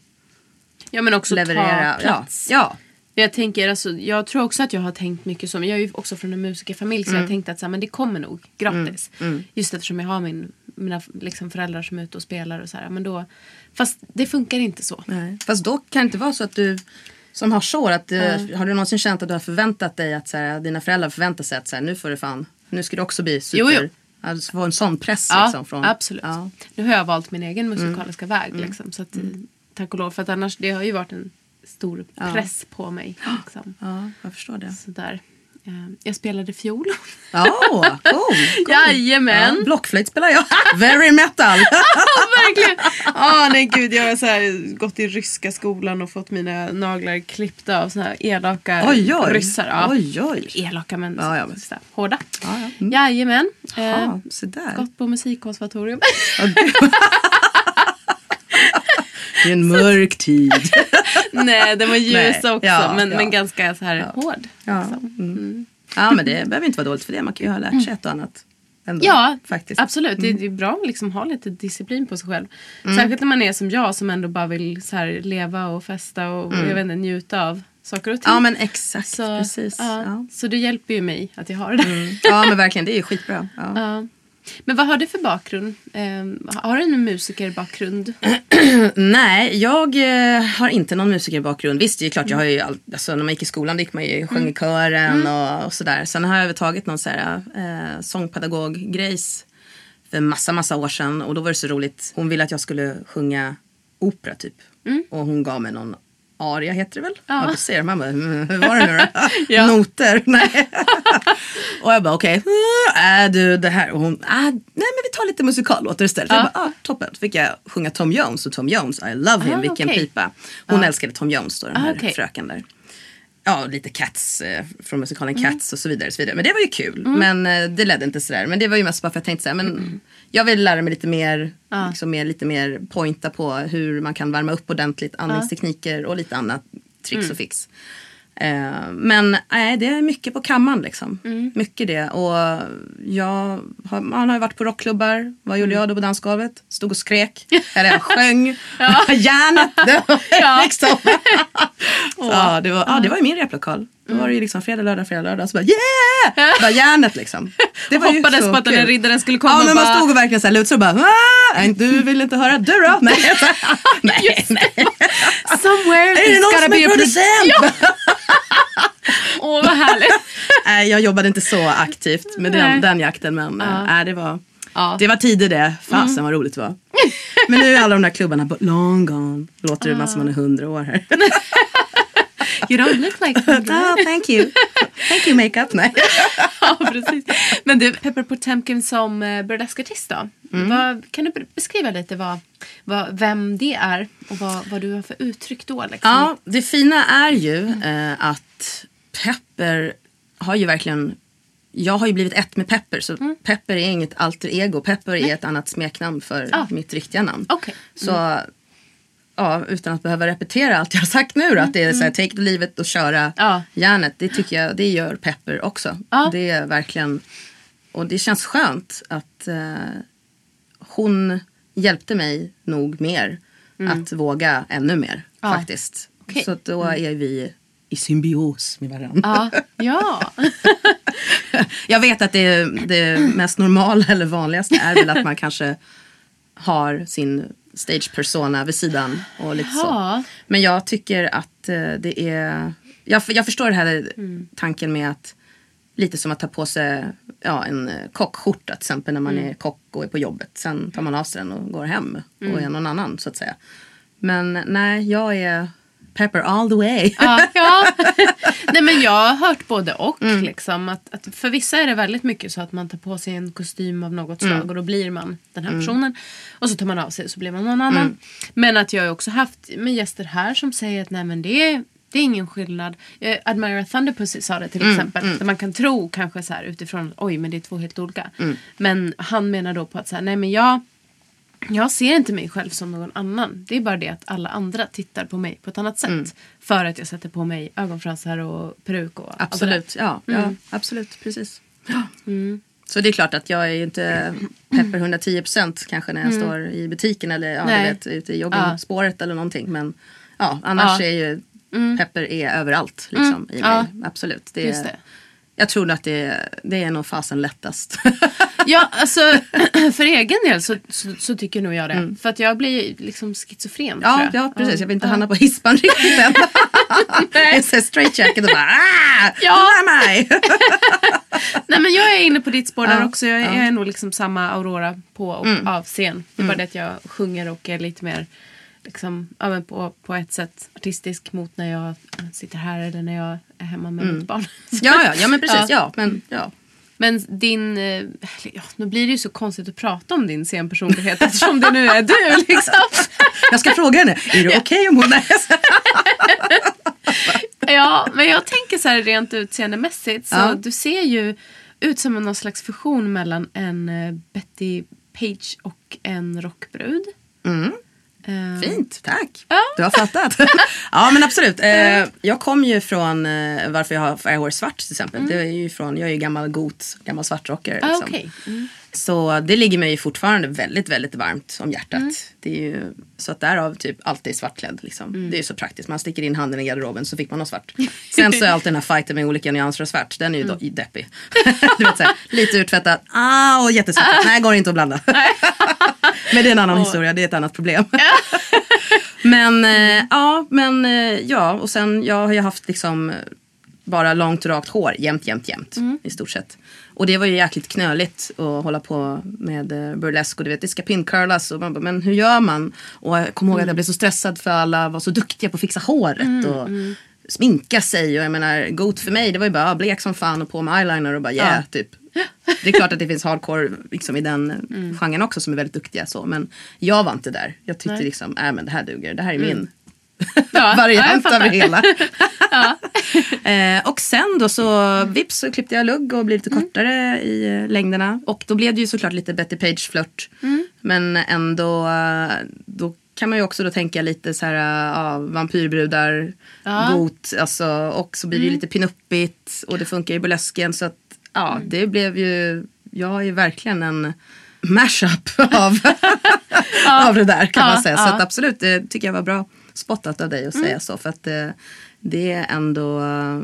Ja, men också leverera. ta plats. Ja, ja. Jag, tänker, alltså, jag tror också att jag har tänkt mycket som, jag är ju också från en musikerfamilj så Mm. jag tänkte att så här, men det kommer nog gratis. Just eftersom jag har min, mina liksom, föräldrar som är ute och spelar och så här. Men då, fast det funkar inte så. Nej. Fast då kan det inte vara så att du som har sår, att, eh, har du någonsin känt att du har förväntat dig att så här, dina föräldrar förväntar sig att så här, nu får du fan, nu ska du också bli super. Jo, jo. Alltså få en sån press Ja, liksom. Från, absolut. Ja. Mm. Nu har jag valt min egen musikaliska väg. Liksom, så att, eh, Tack och lov. För att annars, det har ju varit en stor Ja. press på mig. Liksom. ja, jag förstår det. Sådär. Eh, Jag spelade fiol. Ja, cool. cool. Jajamän. Ja, blockflöjt spelar jag. Very metal. Verkligen! Ah, nej gud, jag har så här, gått i ryska skolan och fått mina naglar klippta av såna här elaka Oj, oj. ryssar. Ja. Oj, oj. Elaka men Ja, ja, men- så hårda. Ja, ja. Mm. Jajamän. Eh, Ja, så där. gått på musikkonservatorium. Det är en mörk tid. nej, den var ljus Nej, också. ja, men, ja. men ganska så här hård. Ja. liksom. Mm. ja, men det behöver inte vara dåligt för det. Man kan ju ha lärt sig ett och annat. Ändå, Ja, faktiskt. absolut. Mm. Det, är bra att liksom ha lite disciplin på sig själv. Särskilt när man är som jag som ändå bara vill så här, leva och festa och jag vet inte, njuta av saker och ting. Mm. Ja, men exakt. så, precis. Ja, Ja. Mm. så det hjälper ju mig att jag har det där. ja, men verkligen. Det är ju skitbra. Ja. Men vad har du för bakgrund? Ehm, har du en musikerbakgrund? Nej, jag eh, har inte någon musikerbakgrund. Visst, det är klart, jag har ju all, alltså, när man gick i skolan gick man ju sjöng i kören och, och sådär. Sen har jag övertagit någon så här, eh, sångpedagog-grejs för massa, massa år sedan. Och då var det så roligt. Hon ville att jag skulle sjunga opera typ. Och hon gav mig någon aria heter det väl? Ja, du ser. Mm, hur var det nu då? Ja. Noter? Nej. och jag bara okej, okay. äh, du det här. Och hon, ah, nej men vi tar lite musikallåtar istället. Ja. Jag bara, ah, toppen. Så fick jag sjunga Tom Jones och Tom Jones, I love him, Ah, vilken okej. pipa. Hon älskade Tom Jones då, den Ah, här okej. fröken där. Ja, lite Cats eh, från musikalen Mm. Cats och så vidare. Och så vidare. Men det var ju kul. Men eh, det ledde inte sådär. Men det var ju mest bara för att jag tänkte såhär, men jag vill lära mig lite mer, Ja. liksom mer, lite mer pointa på hur man kan värma upp ordentligt, andningstekniker och lite annat tricks Mm. och fix. Eh, men nej, det är mycket på kammaren liksom. Mm. Mycket det. Och jag har, man har ju varit på rockklubbar. Vad gjorde Mm. jag då på dansgolvet? Stod och skrek. Eller jag sjöng. Järnet. Det var Ja. liksom. Så, ja, det var, ja, det var ju min replokal. Då var det ju liksom fredag, lördag, fredag, lördag. Så bara yeah! Bara järnet liksom. Det var ju Hoppades så på att den där riddaren skulle komma Ja men man stod och verkligen så här lutade och bara ah, nej, du vill inte höra, du då? Nej, nej, nej. Somewhere Är det någon som är producent? Åh vad härligt. Nej, jag jobbade inte så aktivt med den, den jakten men ja. nej, det, var, Ja. Mm. det var tider det. Fasen vad roligt det var. Men nu är alla de där klubbarna long gone. Låter det som man är hundra år här. You don't look like oh, thank you. Thank you makeup. Nej. ja, precis. Men du, Pepper Potemkin som eh, burleskartist då. Mm. Vad, kan du be- beskriva lite vad, vad, vem det är och vad, vad du har för uttryck då? Liksom? Ja, det fina är ju eh, att Pepper har ju verkligen jag har ju blivit ett med Pepper så Mm. Pepper är inget alter ego. Pepper är ett annat smeknamn för Ah. mitt riktiga namn. Okej. Så ja, utan att behöva repetera allt jag har sagt nu då, att det är så här, take it or leave it och köra Mm. Ja. järnet. Det tycker jag, det gör Pepper också. Ja. Det är verkligen, och det känns skönt att eh, hon hjälpte mig nog mer att våga ännu mer Mm. Ja. faktiskt. Okej. Så då är vi i symbios med varandra. Ja, ja. Jag vet att det, det mest normala eller vanligaste är väl att man kanske har sin stage persona vid sidan. Och lite så. Men jag tycker att eh, det är... Jag, jag förstår det här tanken med att lite som att ta på sig ja, en eh, kockskjorta till exempel när man är kock och är på jobbet. Sen tar man av sig den och går hem och är någon annan så att säga. Men nej, jag är pepper all the way. Ja, ja. Nej, men jag har hört både och. Mm. Liksom, att, att för vissa är det väldigt mycket så att man tar på sig en kostym av något Mm. slag och då blir man den här personen. Och så tar man av sig och så blir man någon annan. Mm. Men att jag har också haft med gäster här som säger att nej men det är, det är ingen skillnad. Eh, Admira Thunderpussy sa det till Mm, exempel. Där man kan tro kanske så här utifrån oj men det är två helt olika. Mm. Men han menar då på att så här, nej men jag jag ser inte mig själv som någon annan. Det är bara det att alla andra tittar på mig på ett annat sätt. Mm. För att jag sätter på mig ögonfransar och peruk och Absolut, ja, ja Mm. absolut, precis. Så det är klart att jag är ju inte pepper 110% kanske när jag står i butiken eller ja, du Mm. Vet, ute i joggingspåret eller någonting. Men ja, annars Ja. är ju pepper är överallt liksom, i mig. Ja. Absolut. Det Just är, det. Jag tror att det, det är nog fasen lättast. Ja, alltså för egen del så, så, så tycker nog jag det. För att jag blir liksom schizofren Mm. ja, ja, precis. Jag vill inte hamna på hispan riktigt än. jag ser straight jacket och bara ah, Ja. ja. mig. Nej men jag är inne på ditt spår där Ja, också. Jag, ja. Mm. jag är nog liksom samma Aurora på och av scen. Det är bara det att jag sjunger och är lite mer liksom, ja, på, på ett sätt artistisk mot när jag sitter här eller när jag är hemma med mitt barn. Mm. ja, ja, ja, men precis. Ja. Ja, men, ja. Men din, eh, ja, nu blir det ju så konstigt att prata om din scenpersonlighet eftersom det nu är du liksom. Jag ska fråga henne, är det okej om hon är Ja, men jag tänker så här rent utseendemässigt så Ja. du ser ju ut som en någon slags fusion mellan en eh, Betty Page och en rockbrud. Mm. Eh, Fint, tack. Ja. Du har fattat. ja men absolut. Eh, jag kom ju från eh, varför jag har Fireware svart till exempel. Det är ju från, jag är ju gammal got, gammal svartrockare. Ah, Liksom. okej. Mm. Så det ligger mig ju fortfarande väldigt, väldigt varmt om hjärtat. Mm. Det är ju, så att därav typ alltid svartklädd. Liksom. Mm. Det är ju så praktiskt. Man sticker in handen i garderoben så fick man något svart. Sen så är alltid den här fighten med olika nyanser av svart. Den är ju Mm. då, deppig. du vet, så här, lite urtvättad. Ah, och jättesvart. Nej, går inte att blanda. Men det är en annan historia. Det är ett annat problem. men eh, ja, men eh, ja. Och sen jag har ju haft liksom eh, bara långt rakt hår jämt, jämt, jämt. I stort sett. Och det var ju jäkligt knöligt att hålla på med eh, burlesk och du vet det ska pincurlas och man bara, men hur gör man? Och jag kommer ihåg att jag blev så stressad för alla var så duktiga på att fixa håret och sminka sig och jag menar Goat för mig det var ju bara blek som fan och på med eyeliner och bara yeah Ja. typ. Det är klart att det finns hardcore liksom, i den mm. genren också som är väldigt duktiga så men jag var inte där. Jag tyckte Nej. liksom, äh, men det här duger, det här är min Ja, ja, variant fattar. av det hela. eh, och sen då så vips så klippte jag lugg och blev lite kortare i eh, längderna. Och då blev det ju såklart lite Betty Page-flört. Men ändå, eh, då kan man ju också då tänka lite så här, eh, ja, vampyrbrudar, Ja. got, alltså, och så blir det ju lite pinuppigt och det funkar i burlesken så att ja, det blev ju, jag är ju verkligen en mashup av, av det där kan Ja, man säga. Så ja. absolut, det tycker jag var bra spottat av dig att säga så. För att eh, det är ändå eh,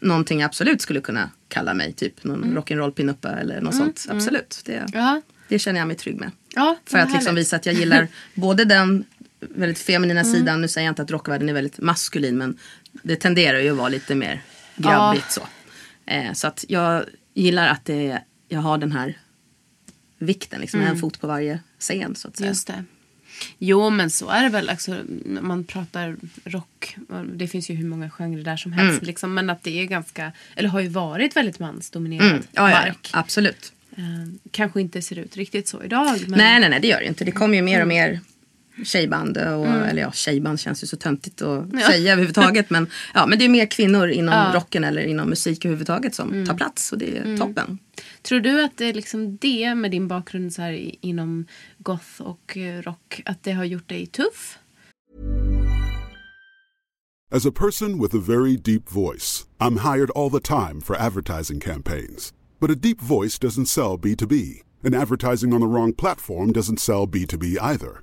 någonting jag absolut skulle kunna kalla mig. Typ någon rock'n'roll pinuppa eller något sånt. Absolut, det, Ja, det känner jag mig trygg med. ja För att liksom visa att jag gillar både den väldigt feminina sidan. Nu säger jag inte att rockvärlden är väldigt maskulin men det tenderar ju att vara lite mer grabbigt så. Eh, så att jag gillar att det, jag har den här vikten, liksom en fot på varje scen så att säga. Just det. Jo men så är det väl. Alltså, man pratar rock. Det finns ju hur många genrer där som helst. Liksom, men att det är ganska, eller har ju varit väldigt mansdominerad Mm. Ja, ja, ja, mark. absolut. Eh, kanske inte ser ut riktigt så idag. Men Nej, nej, nej, det gör det inte. Det kommer ju mer Mm. och mer tjejband. Och, Eller ja, tjejband känns ju så töntigt att Ja. säga överhuvudtaget. Men, ja, men det är mer kvinnor inom Ja. Mm. rocken eller inom musik överhuvudtaget som tar plats. Och det är toppen. Tror du att det är liksom det med din bakgrund så här, inom goth och eh, rock. Att det har gjort dig tuff? As a person with a very deep voice, I'm hired all the time for advertising campaigns. But a deep voice doesn't sell B2B, and advertising on the wrong platform doesn't sell B2B either.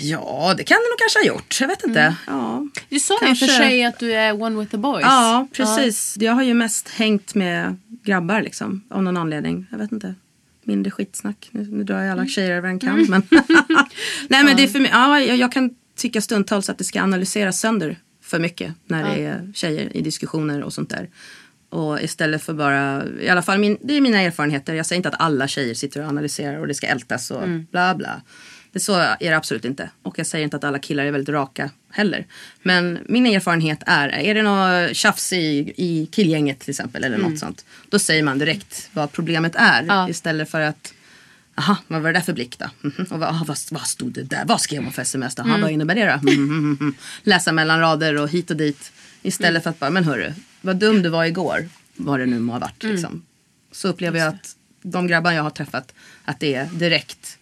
Ja, det kan det nog kanske ha gjort. Jag vet inte. Ja, Du sa ju för Kanske. sig att du är one with the boys. ja precis. Jag har ju mest hängt med grabbar liksom. Av någon anledning. Jag vet inte. Mindre skitsnack. Nu, nu drar jag alla tjejer över en kam. Men Nej men det är för mig. Ja, jag, jag kan tycka stundtals att det ska analyseras sönder för mycket. När det är tjejer i diskussioner och sånt där. Och istället för bara, i alla fall min, det är mina erfarenheter. Jag säger inte att alla tjejer sitter och analyserar och det ska ältas och bla bla. Det så är det absolut inte. Och jag säger inte att alla killar är väldigt raka heller. Men min erfarenhet är, är det något tjafs i, i killgänget till exempel eller något sånt. Då säger man direkt vad problemet är. Ja. Istället för att Aha, vad var det där för blick då? Mhm. Och vad, ah, vad, vad stod det där? Vad skrev hon för sms då? Aha, Vad innebär det då? Mhm. Läsa mellan rader och hit och dit. Istället för att bara, men hörru, vad dum du var igår. Vad det nu må ha varit. Liksom. Så upplever jag att de grabbar jag har träffat, att det är direkt.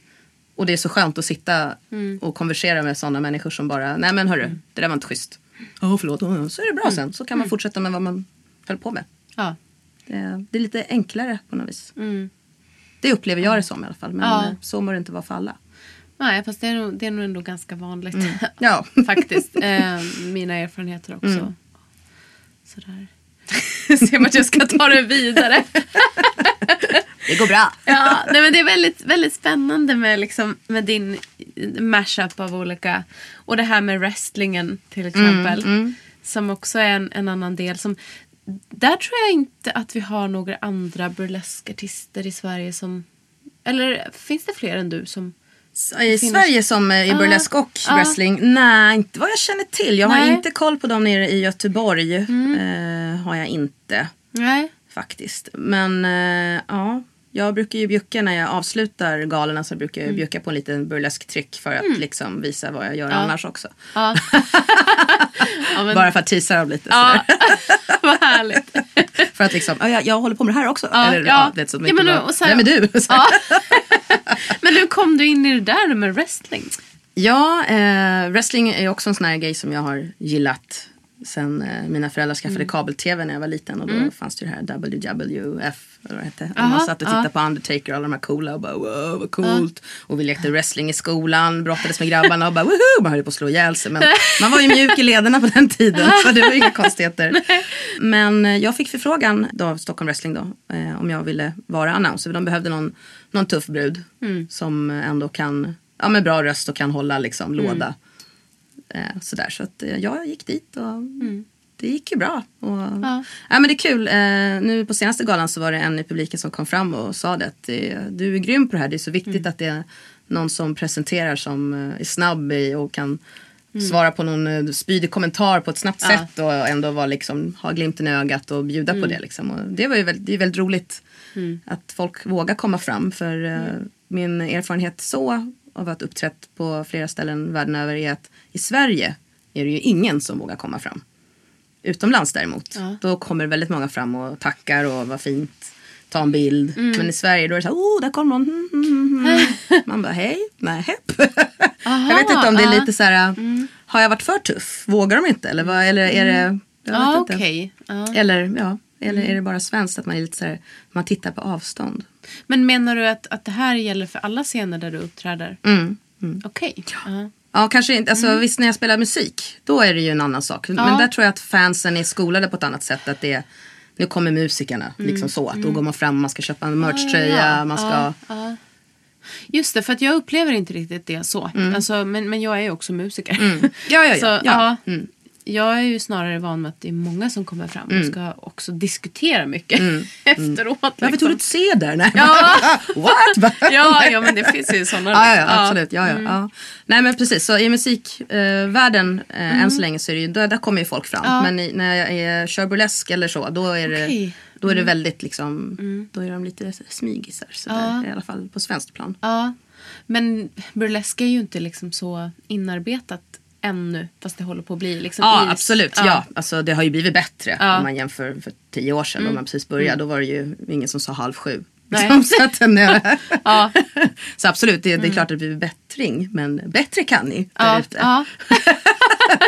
Och det är så skönt att sitta och konversera med sådana människor som bara, nej men hörru, det där var inte schysst. Ja, förlåt. Ja, Så är det bra sen. Så kan man fortsätta med vad man höll på med. Ja. Det, det är lite enklare på något vis. Det upplever jag det som i alla fall. Men Ja. så må det inte vara för alla. Nej, fast det är, nog, det är nog ändå ganska vanligt. Ja. Faktiskt. Eh, mina erfarenheter också. Mm. Sådär. Ser man att jag ska ta det vidare. Det går bra. Ja, nej, men det är väldigt, väldigt spännande med, liksom, med din mashup av olika... Och det här med wrestlingen till exempel. Som också är en, en annan del. Som, där tror jag inte att vi har några andra burleskartister i Sverige som... Eller finns det fler än du som... I finns- Sverige som eh, i Ja. burlesk och Ja. wrestling? Nej, inte vad jag känner till. Jag har Nej. inte koll på dem nere i Göteborg. Eh, har jag inte Nej. faktiskt. Men eh, ja, jag brukar ju bjucka när jag avslutar galorna så brukar jag bjucka på en liten burlesk tryck för att liksom visa vad jag gör annars också. Ja. ja, men, Bara för att teasa dem lite. ja, vad härligt. För att liksom, ja, jag, jag håller på med det här också. Ja, Eller, ja. ja. det, så Ja, men ja, nu- och så här- Vem är du? Så. Ja. Men hur kom du in i det där med wrestling? Ja, eh, wrestling är också en sån här grej som jag har gillat sen eh, mina föräldrar skaffade Mm. kabel-tv när jag var liten. Och då fanns det ju det här WWF, eller vad hette. Och Aha, man satt och tittade ja. på Undertaker och alla de här coola och bara wow vad coolt. Och vi lekte wrestling i skolan, brottades med grabbarna och bara woho! Man höll på att slå ihjäl sig. Men man var ju mjuk i lederna på den tiden så det var inga konstigheter. Men eh, jag fick förfrågan då av Stockholm Wrestling då eh, om jag ville vara announcer. De behövde någon, någon tuff brud Mm. som ändå kan, ja med bra röst och kan hålla liksom Mm. låda. Eh, sådär, så att eh, jag gick dit och Mm. det gick ju bra. Och, ja. men det är kul. Eh, nu på senaste galan så var det en i publiken som kom fram och sa det att du är grym på det här. Det är så viktigt Mm. att det är någon som presenterar som eh, är snabb i och kan Mm. svara på någon eh, spydig kommentar på ett snabbt sätt och ändå vara liksom, ha glimten i ögat och bjuda Mm. på det. Liksom. Och det var ju väldigt, det är väldigt roligt att folk vågar komma fram. För Mm. min erfarenhet så av att uppträtt på flera ställen världen över är att i Sverige är det ju ingen som vågar komma fram. utomlands däremot. Ja. Då kommer väldigt många fram och tackar och vad fint. Ta en bild. Mm. Men i Sverige då är det så här, oh där kommer hon. Mm, mm, mm. Man bara, hej, nej. Jag vet inte om det är. Mm. lite så här, har jag varit för tuff? Vågar de inte? Eller, vad, eller är det, jag Ja, vet inte. okej. Ja. Eller, ja, eller är det bara svenskt att man är lite så här, man tittar på avstånd? Men menar du att, att det här gäller för alla scener där du uppträder? Mm. Okej. Ja. Ja, kanske inte. Alltså, Visst, när jag spelar musik, då är det ju en annan sak. Men där tror jag att fansen är skolade på ett annat sätt. Att det är, nu kommer musikerna, liksom så. Att då går man fram, man ska köpa en merchtröja, ja. man ska... Ja, ja. Just det, för att jag upplever inte riktigt det så. Alltså, men, men jag är ju också musiker. Mm. Ja, ja, Så, ja. Ja. Mm. Jag är ju snarare van med att det är många som kommer fram och ska också diskutera mycket efteråt. Varför liksom. tog du ett C där? Nej, Ja. What? Ja, ja, men det finns ju sådana. Ja, ja, liksom. ja, absolut. Ja, ja, ja. Nej men precis, så i musikvärlden eh, eh, än så länge så är det ju, där, där kommer ju folk fram. Ja. Men i, när jag är, kör burlesk eller så, då är det, Okej. då är det väldigt liksom, då är de lite smygisar. Så där, I alla fall på svenskt plan. Ja, men burlesk är ju inte liksom så inarbetat ännu. Fast det håller på att bli liksom Ja is. absolut, ja. Alltså, det har ju blivit bättre Ja. om man jämför för tio år sedan då man precis började. Då var det ju ingen som sa halv sju. Liksom, så, att, den är- Ja. så absolut, det, det är klart att det blivit bättring. Men bättre kan ni där Ja, ute. ja,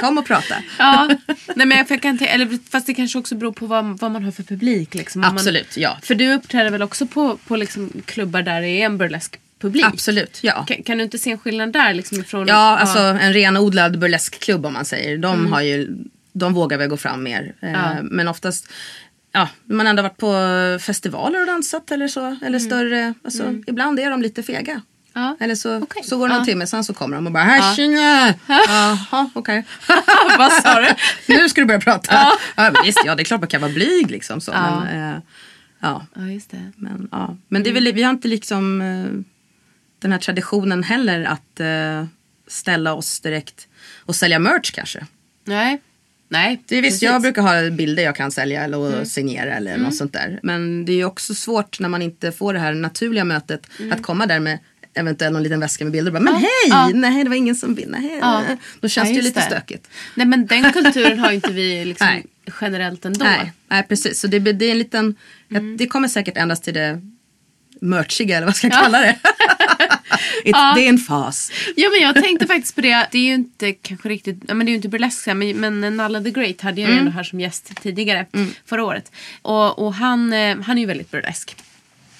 Kom och prata. ja. Nej, men jag, kan eller, fast det kanske också beror på vad, vad man har för publik. Liksom. Om Absolut, ja. Man, för du uppträder väl också på, på liksom klubbar där det är en burlesk publik? Absolut, ja. Kan, kan du inte se en skillnad där? Liksom ifrån, Ja, alltså en renodlad burleskklubb om man säger. De, har ju, de vågar väl gå fram mer. Eh, Ja. Men oftast, ja, man ändå varit på festivaler och dansat eller så. Eller större, alltså ibland är de lite fega. Ja. Eller så, Okej. så går det någon Ja. timme, sen så kommer de och bara här tjena! Jaha, okej. Vad sa du? nu ska du börja prata. Ja. men visst, ja det är klart man kan vara blyg liksom. Så, Ja. Men, eh, ja. Ja, just det. Men, ja. men det är väl, vi har inte liksom eh, den här traditionen heller att eh, ställa oss direkt och sälja merch kanske. Nej. Nej, Det är visst, precis. Mm. jag brukar ha bilder jag kan sälja eller signera eller något sånt där. Men det är ju också svårt när man inte får det här naturliga mötet att komma där med eventuellt någon liten väska med bilder och bara, men hej, Mm. ja. nej det var ingen som vill, nej. Ja. Då känns Ja, det ju lite det. stökigt. Nej, men den kulturen har ju inte vi liksom generellt ändå. Nej, nej, precis. Så det, det är en liten, Mm. det kommer säkert ändras till det merchiga eller vad ska jag kalla det. It's, Det är en fas. Ja men jag tänkte faktiskt på det. Det är ju inte kanske riktigt, ja, men det är ju inte burlesk men, men Nalla the Great hade jag ju Mm. ändå här som gäst tidigare förra året. Och, och han, eh, han är ju väldigt burlesk.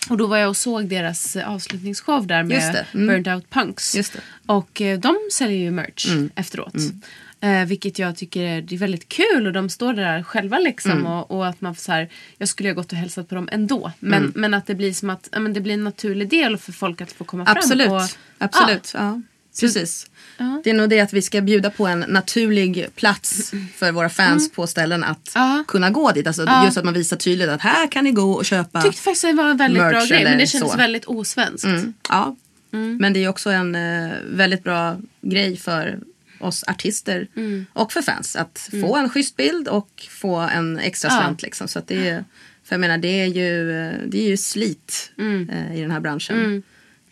Och då var jag och såg deras avslutningsshow där med. Mm. Burnt Out Punks. Och eh, de säljer ju merch efteråt. Eh, vilket jag tycker är, det är väldigt kul och de står där själva liksom Mm. och, och att man får så här, jag skulle ha gått och hälsat på dem ändå. Men, Mm. men att det blir som att, ja, men det blir en naturlig del för folk att få komma Absolut. fram. Och, Absolut. Ja. Precis. Ja. Det är nog det att vi ska bjuda på en naturlig plats för våra fans på ställen att Ja. kunna gå dit. Alltså Ja. Just att man visar tydligt att här kan ni gå och köpa. tyckte faktiskt det var en väldigt bra grej men det kändes så. väldigt osvenskt. Mm. Ja. Mm. Men det är också en eh, väldigt bra grej för oss artister Mm. och för fans. Att få en schysst bild och få en extra Ja. slant. Liksom. Så att det är, för jag menar det är ju, eh, det är ju slit eh, i den här branschen.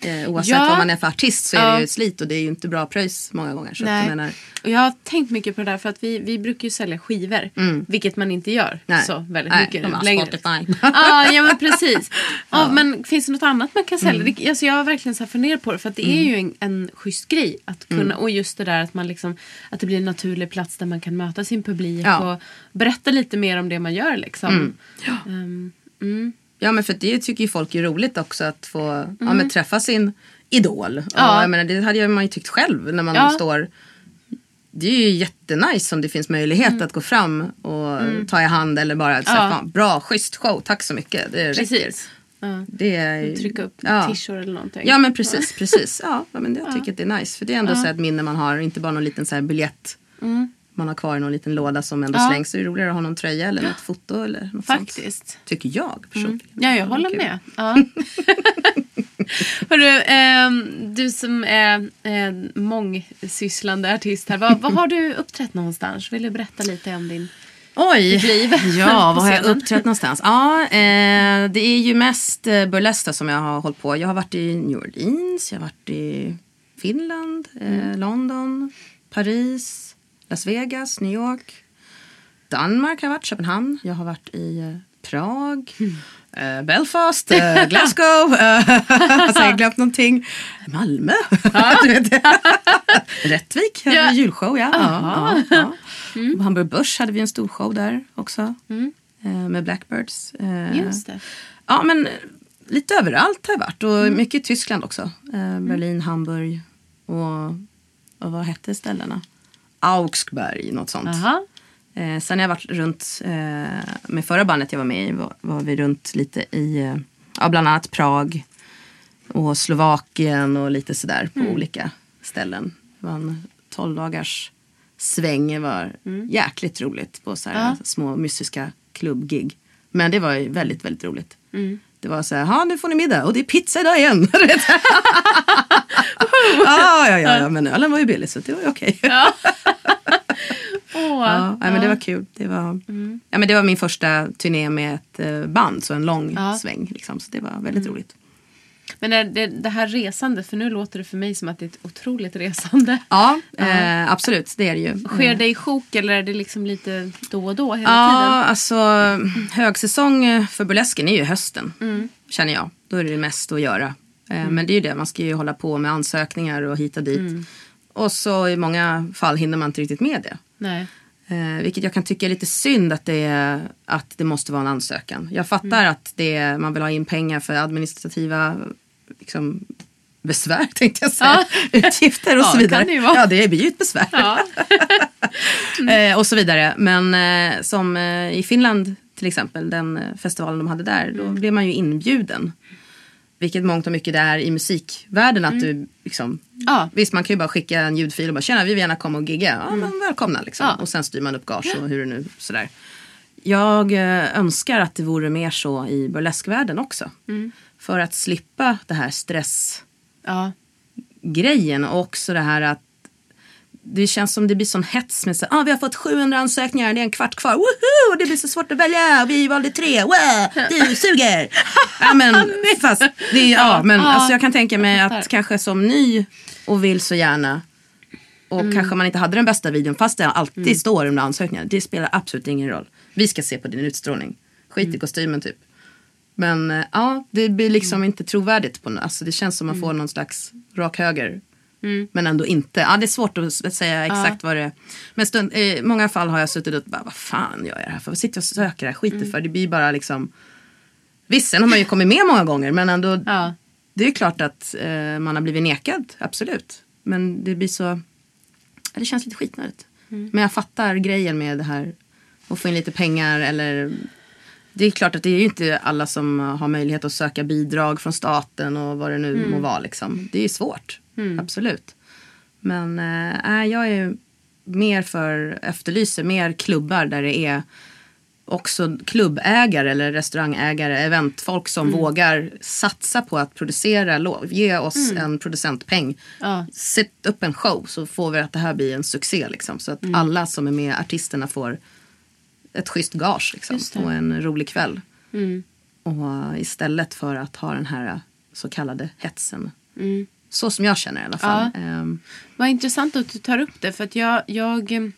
Eh, oavsett Mm. Ja. vad man är för artist så är Ja. det ju slit och det är ju inte bra pröjs många gånger. Så Nej. jag menar, Och jag har tänkt mycket på det där för att vi, vi brukar ju sälja skivor. Vilket man inte gör Mm. Nej. så väldigt Nej, mycket längre. Spotify. ah, ja men precis. Ja, Men finns det något annat man kan sälja? Mm. Alltså, jag har verkligen så funderat på det för att det är ju en, en schysst grej. Att kunna, Mm. Och just det där att, man liksom, att det blir en naturlig plats där man kan möta sin publik Ja. och berätta lite mer om det man gör. Liksom. Ehm, mm. Ja men för det tycker ju folk är roligt också att få ja, men träffa sin idol. Och Ja. jag menar, det hade man ju tyckt själv när man Ja. står det är ju jättenice om det finns möjlighet att gå fram och ta i hand eller bara säga Ja. fan, bra, schysst show, tack så mycket. Det. Precis. Ja. Det är, Trycka upp ja. t-shirt eller någonting. Ja men precis, precis. Ja, ja, men jag tycker att det är nice. För det är ändå så här ett minne man har, inte bara någon liten så här biljett man har kvar i någon liten låda som ändå Mm. Ja. slängs. Så är det roligare att ha någon tröja eller något foto eller något sånt. Faktiskt. Tycker jag personligen. Ja, jag håller med. Ja. Hörru, ehm, du som är en mångsysslande artist här. Var har du uppträtt någonstans? Vill du berätta lite om din... Oj, Ditt liv ja, var har jag uppträtt någonstans? Ja, eh, det är ju mest eh, burleska som jag har hållit på. Jag har varit i New Orleans, jag har varit i Finland, eh, Mm. London, Paris, Las Vegas, New York, Danmark har jag varit, Köpenhamn. Jag har varit i eh, Prag. eh, Belfast, eh, Glasgow, alltså jag har glömt någonting. Malmö. Rättvik hade Ja. vi julshow, ja. ja, ja. Mm. Hamburg Börs hade vi en stor show där också. Eh, med Blackbirds. Ja, men lite överallt har jag varit. Och mycket i Tyskland också. Eh, Berlin, Hamburg och, och vad hette ställena? Augsburg, något sånt. Aha. Eh, sen har jag varit runt, eh, med förra bandet jag var med i var, var vi runt lite i, eh, ja, bland annat Prag och Slovakien och lite sådär på olika ställen. Det var en 12 dagars sväng, det var jäkligt roligt på så Ja. små mystiska klubbgig. Men det var ju väldigt, väldigt roligt. Det var så här, ja nu får ni middag och det är pizza idag igen. Vet. ja, ja, ja, ja, men ölen var ju billig så det var ju okej. Åh, Ja, nej, men det var kul. Det var, ja, men det var min första turné med ett eh, band, så en lång Ja. sväng. Liksom, så det var väldigt roligt. Men är det, det här resandet, för nu låter det för mig som att det är ett otroligt resande. Ja, eh, absolut. Det är det ju. Sker det i sjok eller är det liksom lite då och då hela Ja, tiden? alltså högsäsong för burlesken är ju hösten. Känner jag. Då är det mest att göra. Eh, Men det är ju det, man ska ju hålla på med ansökningar och hit och dit. Och så i många fall hinner man inte riktigt med det. Nej. Eh, vilket jag kan tycka är lite synd att det, är, att det måste vara en ansökan. Jag fattar att det, man vill ha in pengar för administrativa liksom, besvär tänkte jag säga. Utgifter och Ja, så det vidare. det. Ja, det blir ju ett besvär. Ja. eh, och så vidare. Men eh, som eh, i Finland till exempel, den eh, festivalen de hade där, då Mm. blev man ju inbjuden. Vilket mångt och mycket det är i musikvärlden att du liksom Mm. Ja. Visst man kan ju bara skicka en ljudfil och bara tjena vi vill gärna komma och gigga. Ja men välkomna liksom. Mm. Ja. Och sen styr man upp gage och hur det nu sådär. Jag eh, önskar att det vore mer så i burleskvärlden också. Mm. För att slippa det här stressgrejen ja. och också det här att det känns som det blir sån hets med så ah, vi har fått 700 ansökningar, det är en kvart kvar, woho! Det blir så svårt att välja, vi valde tre, wow! Du suger! ja, men, fast, det ja, men alltså, jag kan tänka mig att kanske som ny och vill så gärna och Mm. kanske man inte hade den bästa videon fast det alltid står under ansökningen. Det spelar absolut ingen roll. Vi ska se på din utstrålning. Skit Mm. i kostymen typ. Men eh, ja, det blir liksom inte trovärdigt. På, nå- alltså, det känns som man får någon slags rak höger. Men ändå inte. Ja, det är svårt att säga exakt vad det är. Men stund, i många fall har jag suttit och bara, vad fan gör jag det här för? Vad sitter jag och söker det här skiten för? Det blir bara liksom. Visst, sen har man ju kommit med många gånger men ändå. Ja. Det är ju klart att eh, man har blivit nekad, absolut. Men det blir så, ja, det känns lite skitnödigt. Men jag fattar grejen med det här att få in lite pengar eller det är klart att det är ju inte alla som har möjlighet att söka bidrag från staten och vad det nu må vara. Liksom. Det är ju svårt, absolut. Men äh, jag är mer för, efterlyser mer klubbar där det är också klubbägare eller restaurangägare, eventfolk som vågar satsa på att producera, lov, ge oss en producentpeng. Ja. Sätt upp en show så får vi att det här blir en succé. Liksom, så att alla som är med, artisterna får ett schysst gage liksom, och en rolig kväll. Mm. Och istället för att ha den här så kallade hetsen. Mm. Så som jag känner i alla fall. Ehm, Vad intressant att du tar upp det. För att jag, jag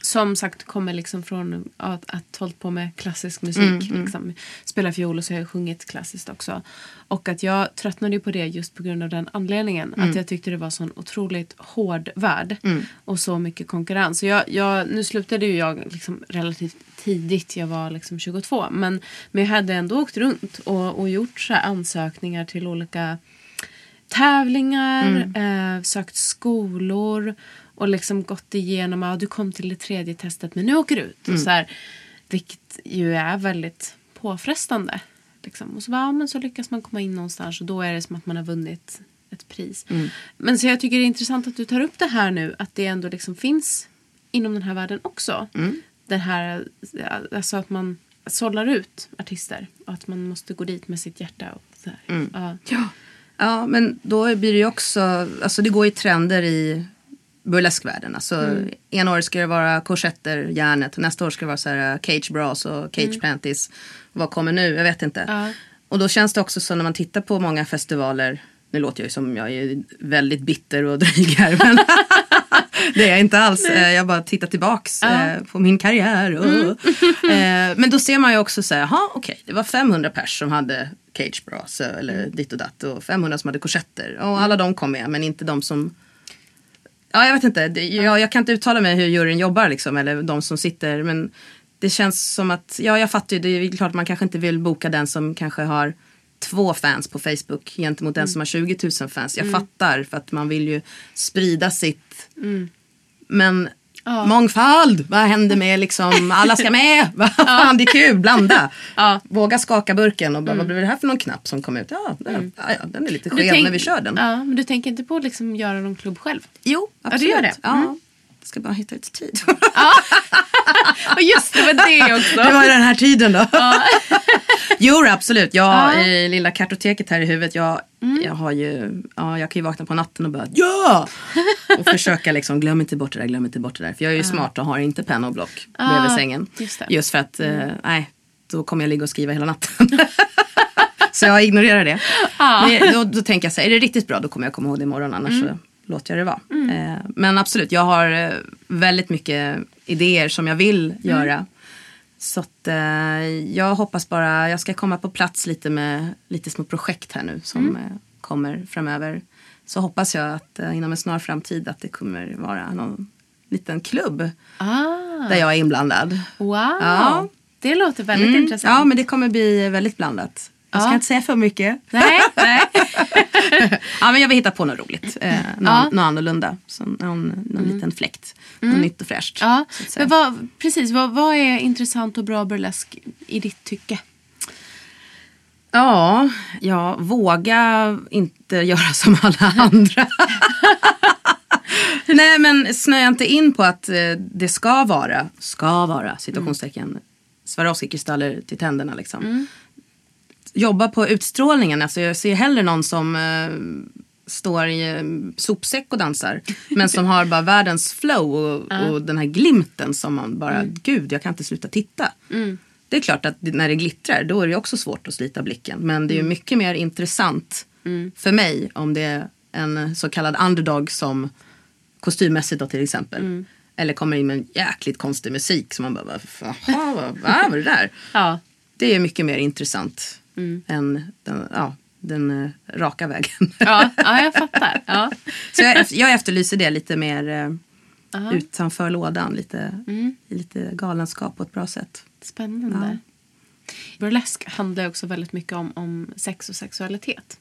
som sagt kommer liksom från att, att hållit på med klassisk musik. Liksom, spelar fiol och så har jag sjungit klassiskt också. Och att jag tröttnade på det just på grund av den anledningen. Att jag tyckte det var sån otroligt hård värld. Och så mycket konkurrens. Så jag, jag, nu slutade ju jag liksom relativt tidigt. Jag var liksom 22. Men, men jag hade ändå åkt runt och, och gjort så här ansökningar till olika tävlingar, eh, sökt skolor och liksom gått igenom, ja du kom till det tredje testet men nu åker du ut. Och så här, vilket ju är väldigt påfrestande. Liksom. Och så, bara, ja, men så lyckas man komma in någonstans och då är det som att man har vunnit ett pris. Men så jag tycker det är intressant att du tar upp det här nu, att det ändå liksom finns inom den här världen också. Den här, alltså att man sållar ut artister och att man måste gå dit med sitt hjärta. Och så här. Ja. Ja. ja, men då blir det ju också, alltså det går ju trender i burleskvärlden. Alltså, En år ska det vara korsetter, järnet. Nästa år ska det vara så här, uh, cage bras och cage panties. Vad kommer nu? Jag vet inte. Ja. Och då känns det också så när man tittar på många festivaler. Nu låter jag ju som jag är väldigt bitter och dryg här. Men, det är jag inte alls. Eh, Jag bara tittar tillbaks eh, på min karriär. och- Eh, Men då ser man ju också så här, jaha okej, det var 500 pers som hade cage bras eller ditt och datt och 500 som hade korsetter. Och alla de kom med men inte de som Ja, jag vet inte. Jag, jag kan inte uttala mig hur juryn jobbar liksom, eller de som sitter. Men det känns som att, ja jag fattar ju, det är klart man kanske inte vill boka den som kanske har två fans på Facebook gentemot den som har 20 000 fans. Jag fattar för att man vill ju sprida sitt. Men mångfald, vad händer med liksom, alla ska med, vad fan det är kul, blanda. Ja. Våga skaka burken och bara, vad blir det här för någon knapp som kom ut? Ja, där, ja, ja den är lite Du skev tänk- när vi kör den. Ja, men du tänker inte på att liksom göra någon klubb själv? Jo, absolut. gör det. Ja, Mm. jag ska bara hitta lite tid. Och just det, var det också. Det var ju den här tiden då. jo, absolut. Jag, Ja. Mm. i lilla kartoteket här i huvudet. Jag, jag, har ju, ja, jag kan ju vakna på natten och bara ja! Och försöka liksom, glöm inte bort det där, glöm inte bort det där. För jag är ju smart och har inte penna och block bredvid sängen. just det. Mm. Just för att, eh, nej, då kommer jag ligga och skriva hela natten. så jag ignorerar det. Men då, då tänker jag så här, är det riktigt bra då kommer jag komma ihåg det imorgon annars Mm. så låter jag det vara. Eh, men absolut, jag har eh, väldigt mycket idéer som jag vill Mm. göra. Så att, eh, jag hoppas bara, jag ska komma på plats lite med lite små projekt här nu som Mm. kommer framöver. Så hoppas jag att inom en snar framtid att det kommer vara någon liten klubb Ah, där jag är inblandad. wow. Ja. Det låter väldigt Mm, intressant. Ja, men det kommer bli väldigt blandat. Jag ska Ja. inte säga för mycket. Nej, nej. Ja, men jag vill hitta på något roligt. Eh, någon, Ja. Mm. något annorlunda. Som någon, någon liten fläkt. Något nytt och fräscht. Ja, så men vad, precis. Vad, vad är intressant och bra burlesk i ditt tycke? Ja, ja, våga inte göra som alla andra. Nej men snöa inte in på att eh, det ska vara, ska vara, situationstecken, Swarovski-kristaller till tänderna liksom. Jobba på utstrålningen, alltså jag ser hellre någon som eh, står i eh, sopsäck och dansar. men som har bara världens flow och, och den här glimten som man bara, gud jag kan inte sluta titta. Det är klart att när det glittrar då är det också svårt att slita blicken. Men det är ju mycket mer intressant för mig om det är en så kallad underdog som kostymmässigt då till exempel. Eller kommer in med en jäkligt konstig musik som man bara, jaha, vad vad var det där? Ja. Det är mycket mer intressant än den, ja, den eh, raka vägen. Ja, ja, jag fattar. Ja. Så jag, jag efterlyser det lite mer eh, utanför lådan. Lite, i lite galenskap på ett bra sätt. Spännande. Burlesk handlar också väldigt mycket om, om sex och sexualitet.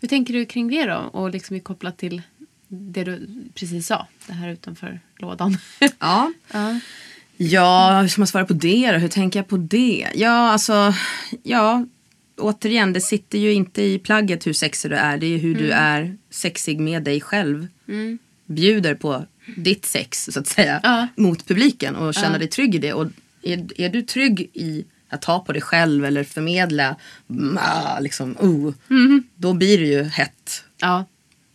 Hur tänker du kring det då? Och liksom kopplat till det du precis sa. Det här utanför lådan. Ja. ja. Ja, hur ska man svara på det då? Hur tänker jag på det? Ja, alltså, ja, återigen, det sitter ju inte i plagget hur sexig du är. Det är hur du är sexig med dig själv. Bjuder på ditt sex, så att säga, Ja. mot publiken och känna dig trygg i det. Och är, är du trygg i att ta på dig själv eller förmedla, mm, liksom, oh, då blir det ju hett ja,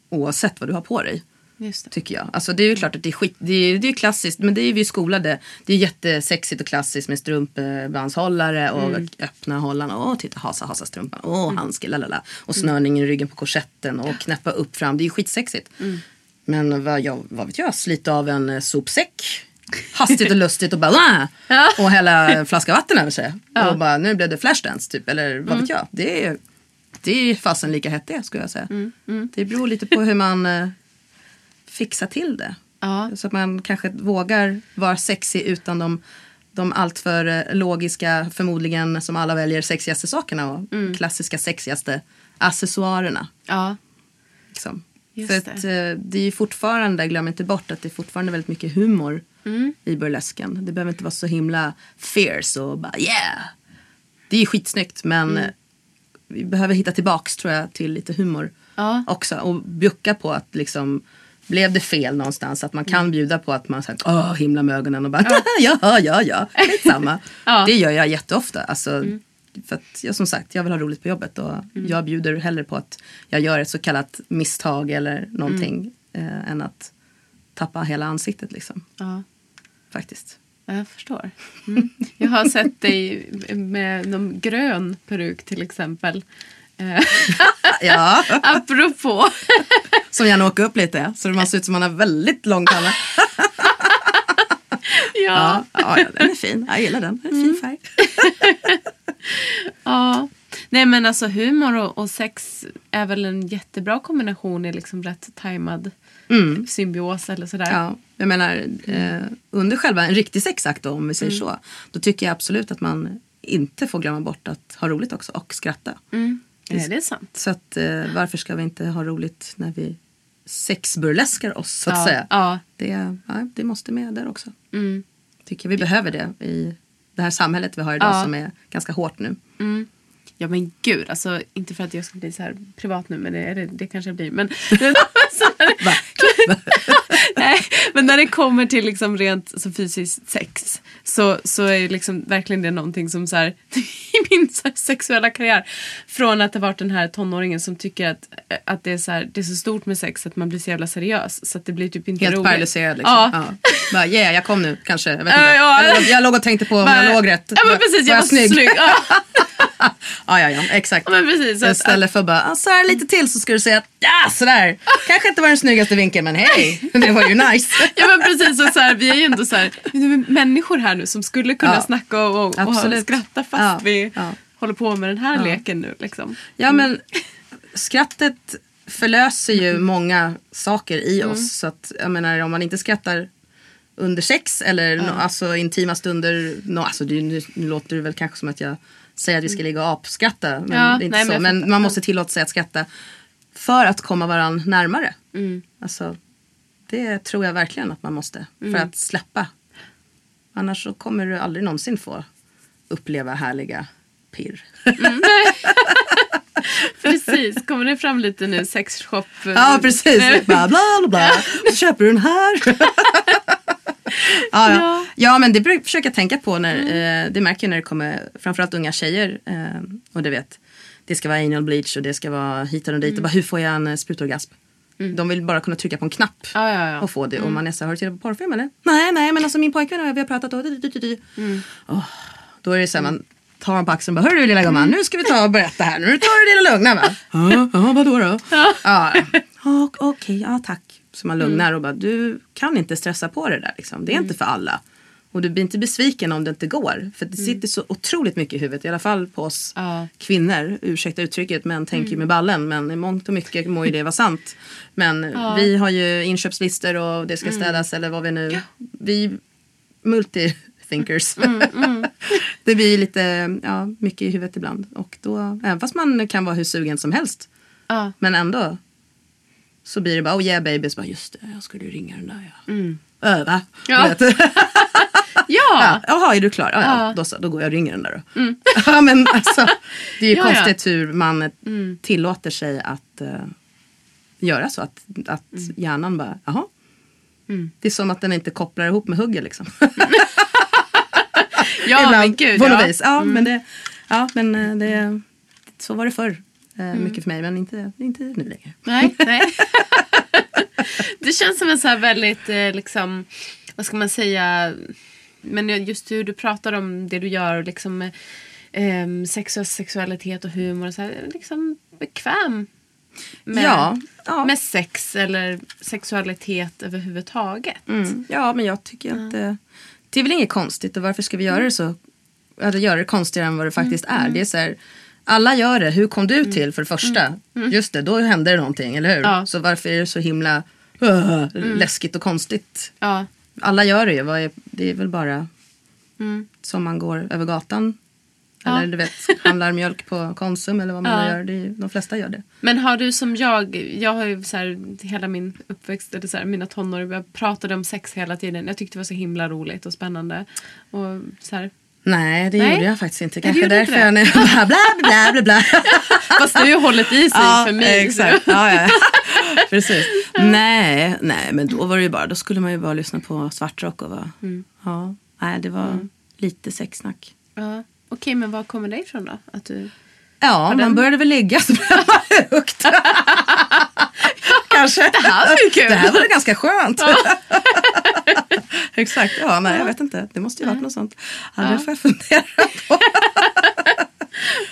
oavsett vad du har på dig. Tycker jag. Alltså det är ju klart att det är skit. Det är, det är klassiskt. Men det är vi skolade. Det är jättesexigt och klassiskt med strumpbandshållare och Mm. öppna hållarna. Åh, titta hasa hasa strumpan. Åh, handske, lalala. Och snörning i ryggen på korsetten och knäppa upp fram. Det är ju skitsexigt. Mm. Men vad, jag, vad vet jag, slita av en eh, sopsäck. Hastigt och lustigt och bara! Ja. Och hälla en flaska vatten över sig. Ja. Mm. Och bara nu blev det flashdance typ. Eller vad vet jag. Det är, det är fasen lika hett det skulle jag säga. Mm, Det beror lite på hur man fixar till det. Ja. Så att man kanske vågar vara sexig utan de, de alltför eh, logiska, förmodligen som alla väljer, sexigaste sakerna och Mm. klassiska sexigaste accessoarerna. Ja, Liksom. Just För att eh, det är ju fortfarande, glöm inte bort att det är fortfarande väldigt mycket humor Mm. i burlesken. Det behöver inte vara så himla fierce och bara yeah. Det är skitsnyggt men Mm. eh, vi behöver hitta tillbaks tror jag till lite humor Ja. också. Och bjucka på att liksom blev det fel någonstans? Att man Mm. kan bjuda på att man säger åh himla med ögonen och bara ja, ja, ja, ja, skitsamma. Ja. Mm. Det gör jag jätteofta. Alltså, För att jag som sagt, jag vill ha roligt på jobbet och jag bjuder hellre på att jag gör ett så kallat misstag eller någonting Mm. eh, än att tappa hela ansiktet liksom. ja. Faktiskt. Jag förstår. Mm. Jag har sett dig med någon grön peruk till exempel. Ja, apropå Som gärna åker upp lite så man ser ut som man har väldigt lång panna. Ja. Ja, ja, den är fin. Jag gillar den. Den är fin färg. ja. Nej men alltså humor och, och sex är väl en jättebra kombination i liksom rätt tajmad symbios eller sådär. Ja, jag menar eh, under själva en riktig sexakt då, om vi säger så. Då tycker jag absolut att man inte får glömma bort att ha roligt också och skratta. Nej, det är sant. Så att eh, varför ska vi inte ha roligt när vi sexburleskar oss så att Ja, säga. ja. Det, ja, det måste med där också. Mm. Tycker vi behöver det i det här samhället vi har idag Ja. som är ganska hårt nu. Ja men gud, alltså inte för att jag ska bli så här privat nu men det, det, det kanske jag blir. Men, Nej, men när det kommer till liksom rent så fysiskt sex så, så är liksom verkligen det någonting som så här, i min så här sexuella karriär från att ha varit den här tonåringen som tycker att, att det, är så här, det är så stort med sex att man blir så jävla seriös så att det blir typ inte Helt roligt. paralyserad liksom. Ja. Ja. Bara, yeah, jag kom nu kanske. Jag, vet inte. ja. jag, låg, jag låg och tänkte på om jag låg rätt. Ja men precis, jag var snygg. snygg. Ja, Ja, ja, ja, exakt. Ja, men precis, så att- Istället för bara, ah, så här lite till så ska du säga att ja, sådär. Kanske inte var den snyggaste vinkeln men hej, det var ju nice. Ja men precis, och så här, vi är ju ändå så här, människor här nu som skulle kunna Ja. snacka och, och, och skratta fast Ja, vi ja. håller på med den här leken nu. Liksom. Ja men skrattet förlöser ju många saker i oss. Så att jag menar om man inte skrattar under sex eller no, alltså intima stunder. No, alltså det, nu, nu låter det väl kanske som att jag säger att vi ska ligga och apskratta. Men, Ja, det är inte nej, så. men man måste tillåta sig att skratta för att komma varandra närmare. Mm. Alltså, det tror jag verkligen att man måste. Mm. För att släppa. Annars så kommer du aldrig någonsin få uppleva härliga pirr. Precis, kommer det fram lite nu sexshop? eh, Ja precis, bla bla bla bla. Så köper du den här. ja, ja. ja men det brukar jag försöka tänka på när, eh, det märker jag när det kommer framförallt unga tjejer. Eh, och du vet, det ska vara anal bleach och det ska vara hit och dit. Och bara, hur får jag en eh, sprutorgasm? De vill bara kunna trycka på en knapp Ja, ja, ja. och få det. Och man är så här, har du tittat på porrfilm eller? Nej, nej men alltså min pojkvän och jag, vi har pratat och... Oh, då är det så här, man tar honom på axeln och bara, hörru du lilla gumman, nu ska vi ta och berätta här. Nu tar du det lilla lugna va? Ja, ja vadå då? Ja, ja okej, ja tack. Så man lugnar och bara, du kan inte stressa på det där liksom. Det är inte för alla. Och du blir inte besviken om det inte går. För det sitter så otroligt mycket i huvudet, i alla fall på oss Ja. kvinnor. Ursäkta uttrycket, men tänker ju med ballen. Men i mångt och mycket må ju det vara sant. Men vi har ju inköpslistor och det ska städas eller vad vi nu... Vi multi-thinkers. det blir lite ja, mycket i huvudet ibland. Och då, även fast man kan vara hur sugen som helst. Ja. Men ändå så blir det bara, oh yeah baby. Så bara, just det, jag skulle ringa den där ja. Öva. Ja. Ja. Ja, Jaha, är du klar? Ja, ja. Ja. Då, så, då går jag och ringer den där då. ja, men alltså, det är ju Ja, ja. konstigt hur man eh, tillåter sig att eh, göra så. Att, att hjärnan bara, jaha. Det är som att den inte kopplar ihop med hugget liksom. ja men gud. på något ja. vis. Ja, men, det, ja, men eh, det, så var det förr. Eh, Mycket för mig, men inte, inte nu längre. Nej, nej. det känns som en så här väldigt, eh, liksom, vad ska man säga, men just hur du pratar om det du gör och liksom eh, sex och sexualitet och humor och så här, liksom bekväm med, Ja, ja. med sex eller sexualitet överhuvudtaget. Mm. Ja, men jag tycker att eh, det är väl inget konstigt och varför ska vi göra det så eller göra det konstigare än vad det faktiskt är. Det är så här, alla gör det, hur kom du till för det första? Just det, då hände det någonting, eller hur? Ja. Så varför är det så himla uh, läskigt och konstigt? Ja. Alla gör det ju, det är väl bara Mm. som man går över gatan. Ja. Eller du vet, handlar mjölk på Konsum eller vad man Ja. gör. Det är, de flesta gör det. Men har du som jag, jag har ju så här, hela min uppväxt, eller så här, mina tonår, jag pratade om sex hela tiden. Jag tyckte det var så himla roligt och spännande. Och så här, Nej, det Nej. gjorde jag faktiskt inte. du Kanske därför jag nu bla bla bla bla bla. Fast det har hållit i sig för mig. Exakt. Ja, ja. Precis. Nej, nej, men då var det ju bara, då skulle man ju bara lyssna på svartrock och vara, Mm. ja, nej det var lite sexsnack. Ja. Okej, men var kommer det ifrån då? Att du... Ja, man den- började väl ligga så blev man hooked. Kanske. Det här var ju kul. Det här var ganska skönt. Exakt, ja, nej jag vet inte. Det måste ju varit något sånt. Ja, det får jag fundera på.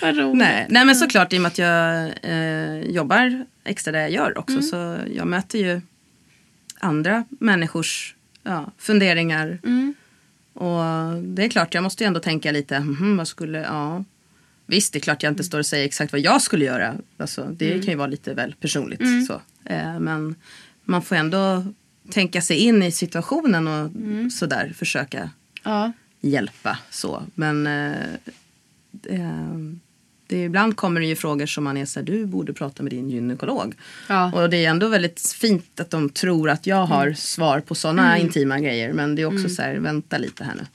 Vad roligt. Nej, nej men såklart i och med att jag eh, jobbar extra där jag gör också. Mm. Så jag möter ju andra människors ja, funderingar. Mm. Och det är klart, jag måste ju ändå tänka lite, mhm, vad skulle, ja. Visst, det är klart jag inte står och säger exakt vad jag skulle göra. Alltså, det Mm. kan ju vara lite väl personligt. Så. Eh, men man får ändå tänka sig in i situationen och Mm. sådär försöka Ja. hjälpa. så. Men eh, det, det, ibland kommer det ju frågor som man är så här, du borde prata med din gynekolog. Ja. Och det är ändå väldigt fint att de tror att jag har Mm. svar på sådana intima grejer. Men det är också så här, vänta lite här nu.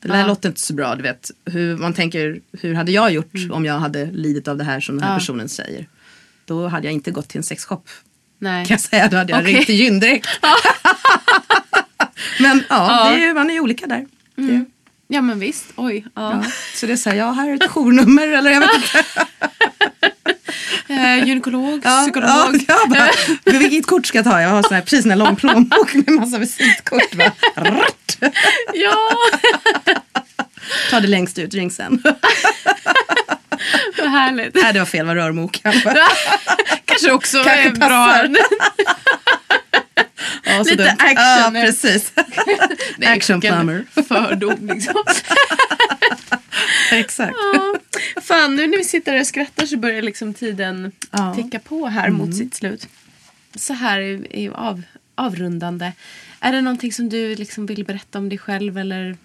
Det där Ja. låter inte så bra, du vet. Hur, man tänker, hur hade jag gjort om jag hade lidit av det här som den här Mm. Personen säger? Då hade jag inte gått till en sexshop. Nej. Kan jag säga. Då hade jag Okej. ringt till gyn direkt. Men ja, Ja. Mm. Det är, man är ju olika där. Det, Ja men visst. Oj. Ja. Ja. Så det är så här, ja här är ett journummer eller jag vet inte. Eh, gynekolog, Ja, psykolog. Ja, jag bara, vilket kort ska jag ta? Jag har sån här, precis en lång plånbok med massa visitkort. Bara, ja. Ta det längst ut, ring sen. Vad härligt. Nej det var fel, var rörmokaren. Kanske också Kanske är bra. passar. Ja, så Lite dumt. action. Ja, precis. Action plumber. Fördom liksom. Exakt. Ja. Fan, nu när vi sitter här och skrattar så börjar liksom tiden Ja. Mm. ticka på här mot sitt slut. Så här är är ju av, avrundande. Är det någonting som du liksom vill berätta om dig själv eller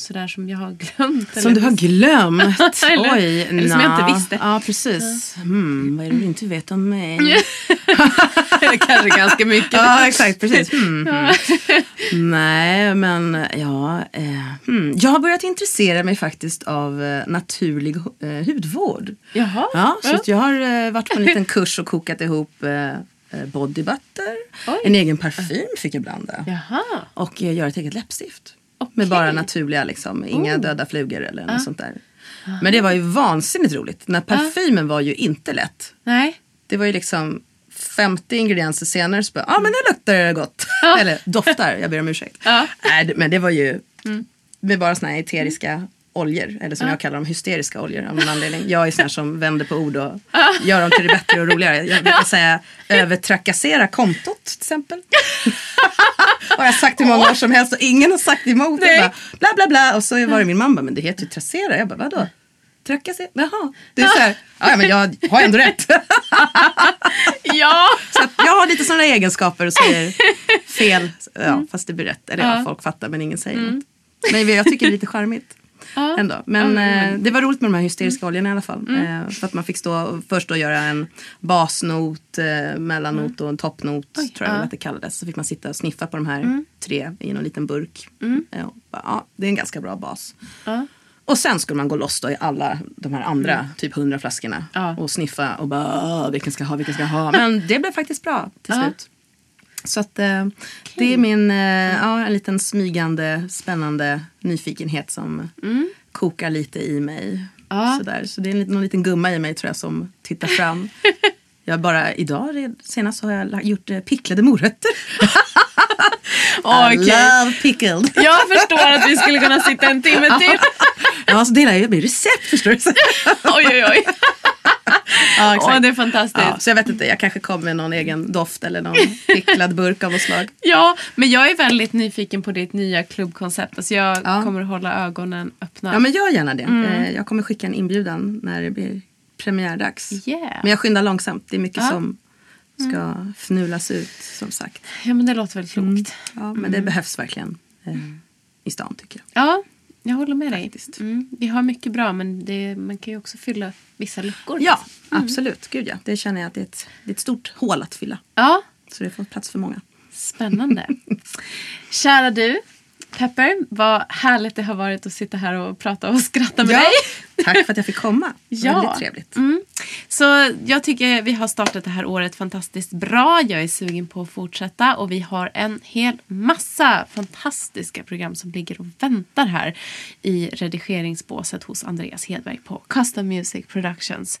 sådär som jag har glömt? Som du har glömt. Eller- Oj, eller som jag inte visste. Ja, precis. Hmm, vad är det du inte vet om mig? Kanske ganska mycket. Ja, exakt. Precis. Hmm, hmm. Nej, men ja. Eh, hmm. Jag har börjat intressera mig faktiskt av eh, naturlig eh, hudvård. Jaha. Ja, så att jag har eh, varit på en liten kurs och kokat ihop eh, eh, body butter. Oj. En egen parfym fick jag blanda. Jaha. Och göra ett eget läppstift. Okej. Med bara naturliga, liksom. inga Oh. döda flugor eller något sånt där. Men det var ju vansinnigt roligt. Den här parfymen var ju inte lätt. Nej. Det var ju liksom 50 ingredienser senare så bara, ja ah, men det luktar gott. Eller doftar, jag ber om ursäkt. Ja. Nej, det- men det var ju med bara såna här eteriska oljor. Eller som jag kallar dem, hysteriska oljor av någon anledning. Jag är sån här som vänder på ord och gör dem till det bättre och roligare. Jag brukar säga övertrakassera kontot till exempel. har jag sagt i många år som helst och ingen har sagt emot. Jag bara, bla bla bla. Och så var det min mamma, men det heter ju trassera. Jag bara, vadå? Trakassera? Jaha. Det är så här, ja men jag har ändå rätt. Ja. Så jag har lite sådana egenskaper och säger fel. Ja, fast det blir rätt. Eller ja, Ja. folk fattar men ingen säger något. Men jag tycker det är lite charmigt. Ja. Ändå. Men eh, det var roligt med de här hysteriska oljorna i alla fall. Eh, för att man fick stå först då göra en basnot, eh, mellannot och en toppnot. tror jag ja. att det kallades. Så fick man sitta och sniffa på de här tre i någon liten burk. Ja, och bara, ja, det är en ganska bra bas. Och sen skulle man gå loss då i alla de här andra, typ hundra flaskorna. Ja. Och sniffa och bara, "Åh, vilken ska jag ha, vilken ska jag ha. Men det blev faktiskt bra till Ja. slut. Så att eh, det är min, eh, ja, en liten smygande, spännande nyfikenhet som kokar lite i mig. Mm. Ja. Sådär. Så det är en, liten- någon liten gumma i mig tror jag som tittar fram. Jag bara, idag senast har jag gjort eh, picklade morötter. I Okej. love pickled. Jag förstår att vi skulle kunna sitta en timme till. Ja, så delar jag med recept förstår du. Oj, oj, oj. Ja, exakt. Åh, det är fantastiskt. Ja, så jag vet inte, jag kanske kommer med någon egen doft eller någon picklad burk av något slag. Ja, men jag är väldigt nyfiken på ditt nya klubbkoncept. Alltså jag Ja. kommer hålla ögonen öppna. Ja men gör gärna det. Eh, Jag kommer skicka en inbjudan när det blir premiärdags. Yeah. Men jag skyndar långsamt. Det är mycket Ja. som ska fnulas ut som sagt. Ja, men det låter väl klokt. Ja, men det behövs verkligen eh, i stan tycker jag. Ja, jag håller med dig. Faktiskt. Mm. Vi har mycket bra, men det, man kan ju också fylla vissa luckor. Ja, absolut. Gud ja. Det känner jag att det är ett, det är ett stort hål att fylla. Ja, Så det får plats för många. spännande. Kära du, Pepper, vad härligt det har varit att sitta här och prata och skratta med dig. Tack för att jag fick komma. Ja. Väldigt trevligt. Mm. Så jag tycker vi har startat det här året fantastiskt bra. Jag är sugen på att fortsätta och vi har en hel massa fantastiska program som ligger och väntar här i redigeringsbåset hos Andreas Hedberg på Custom Music Productions.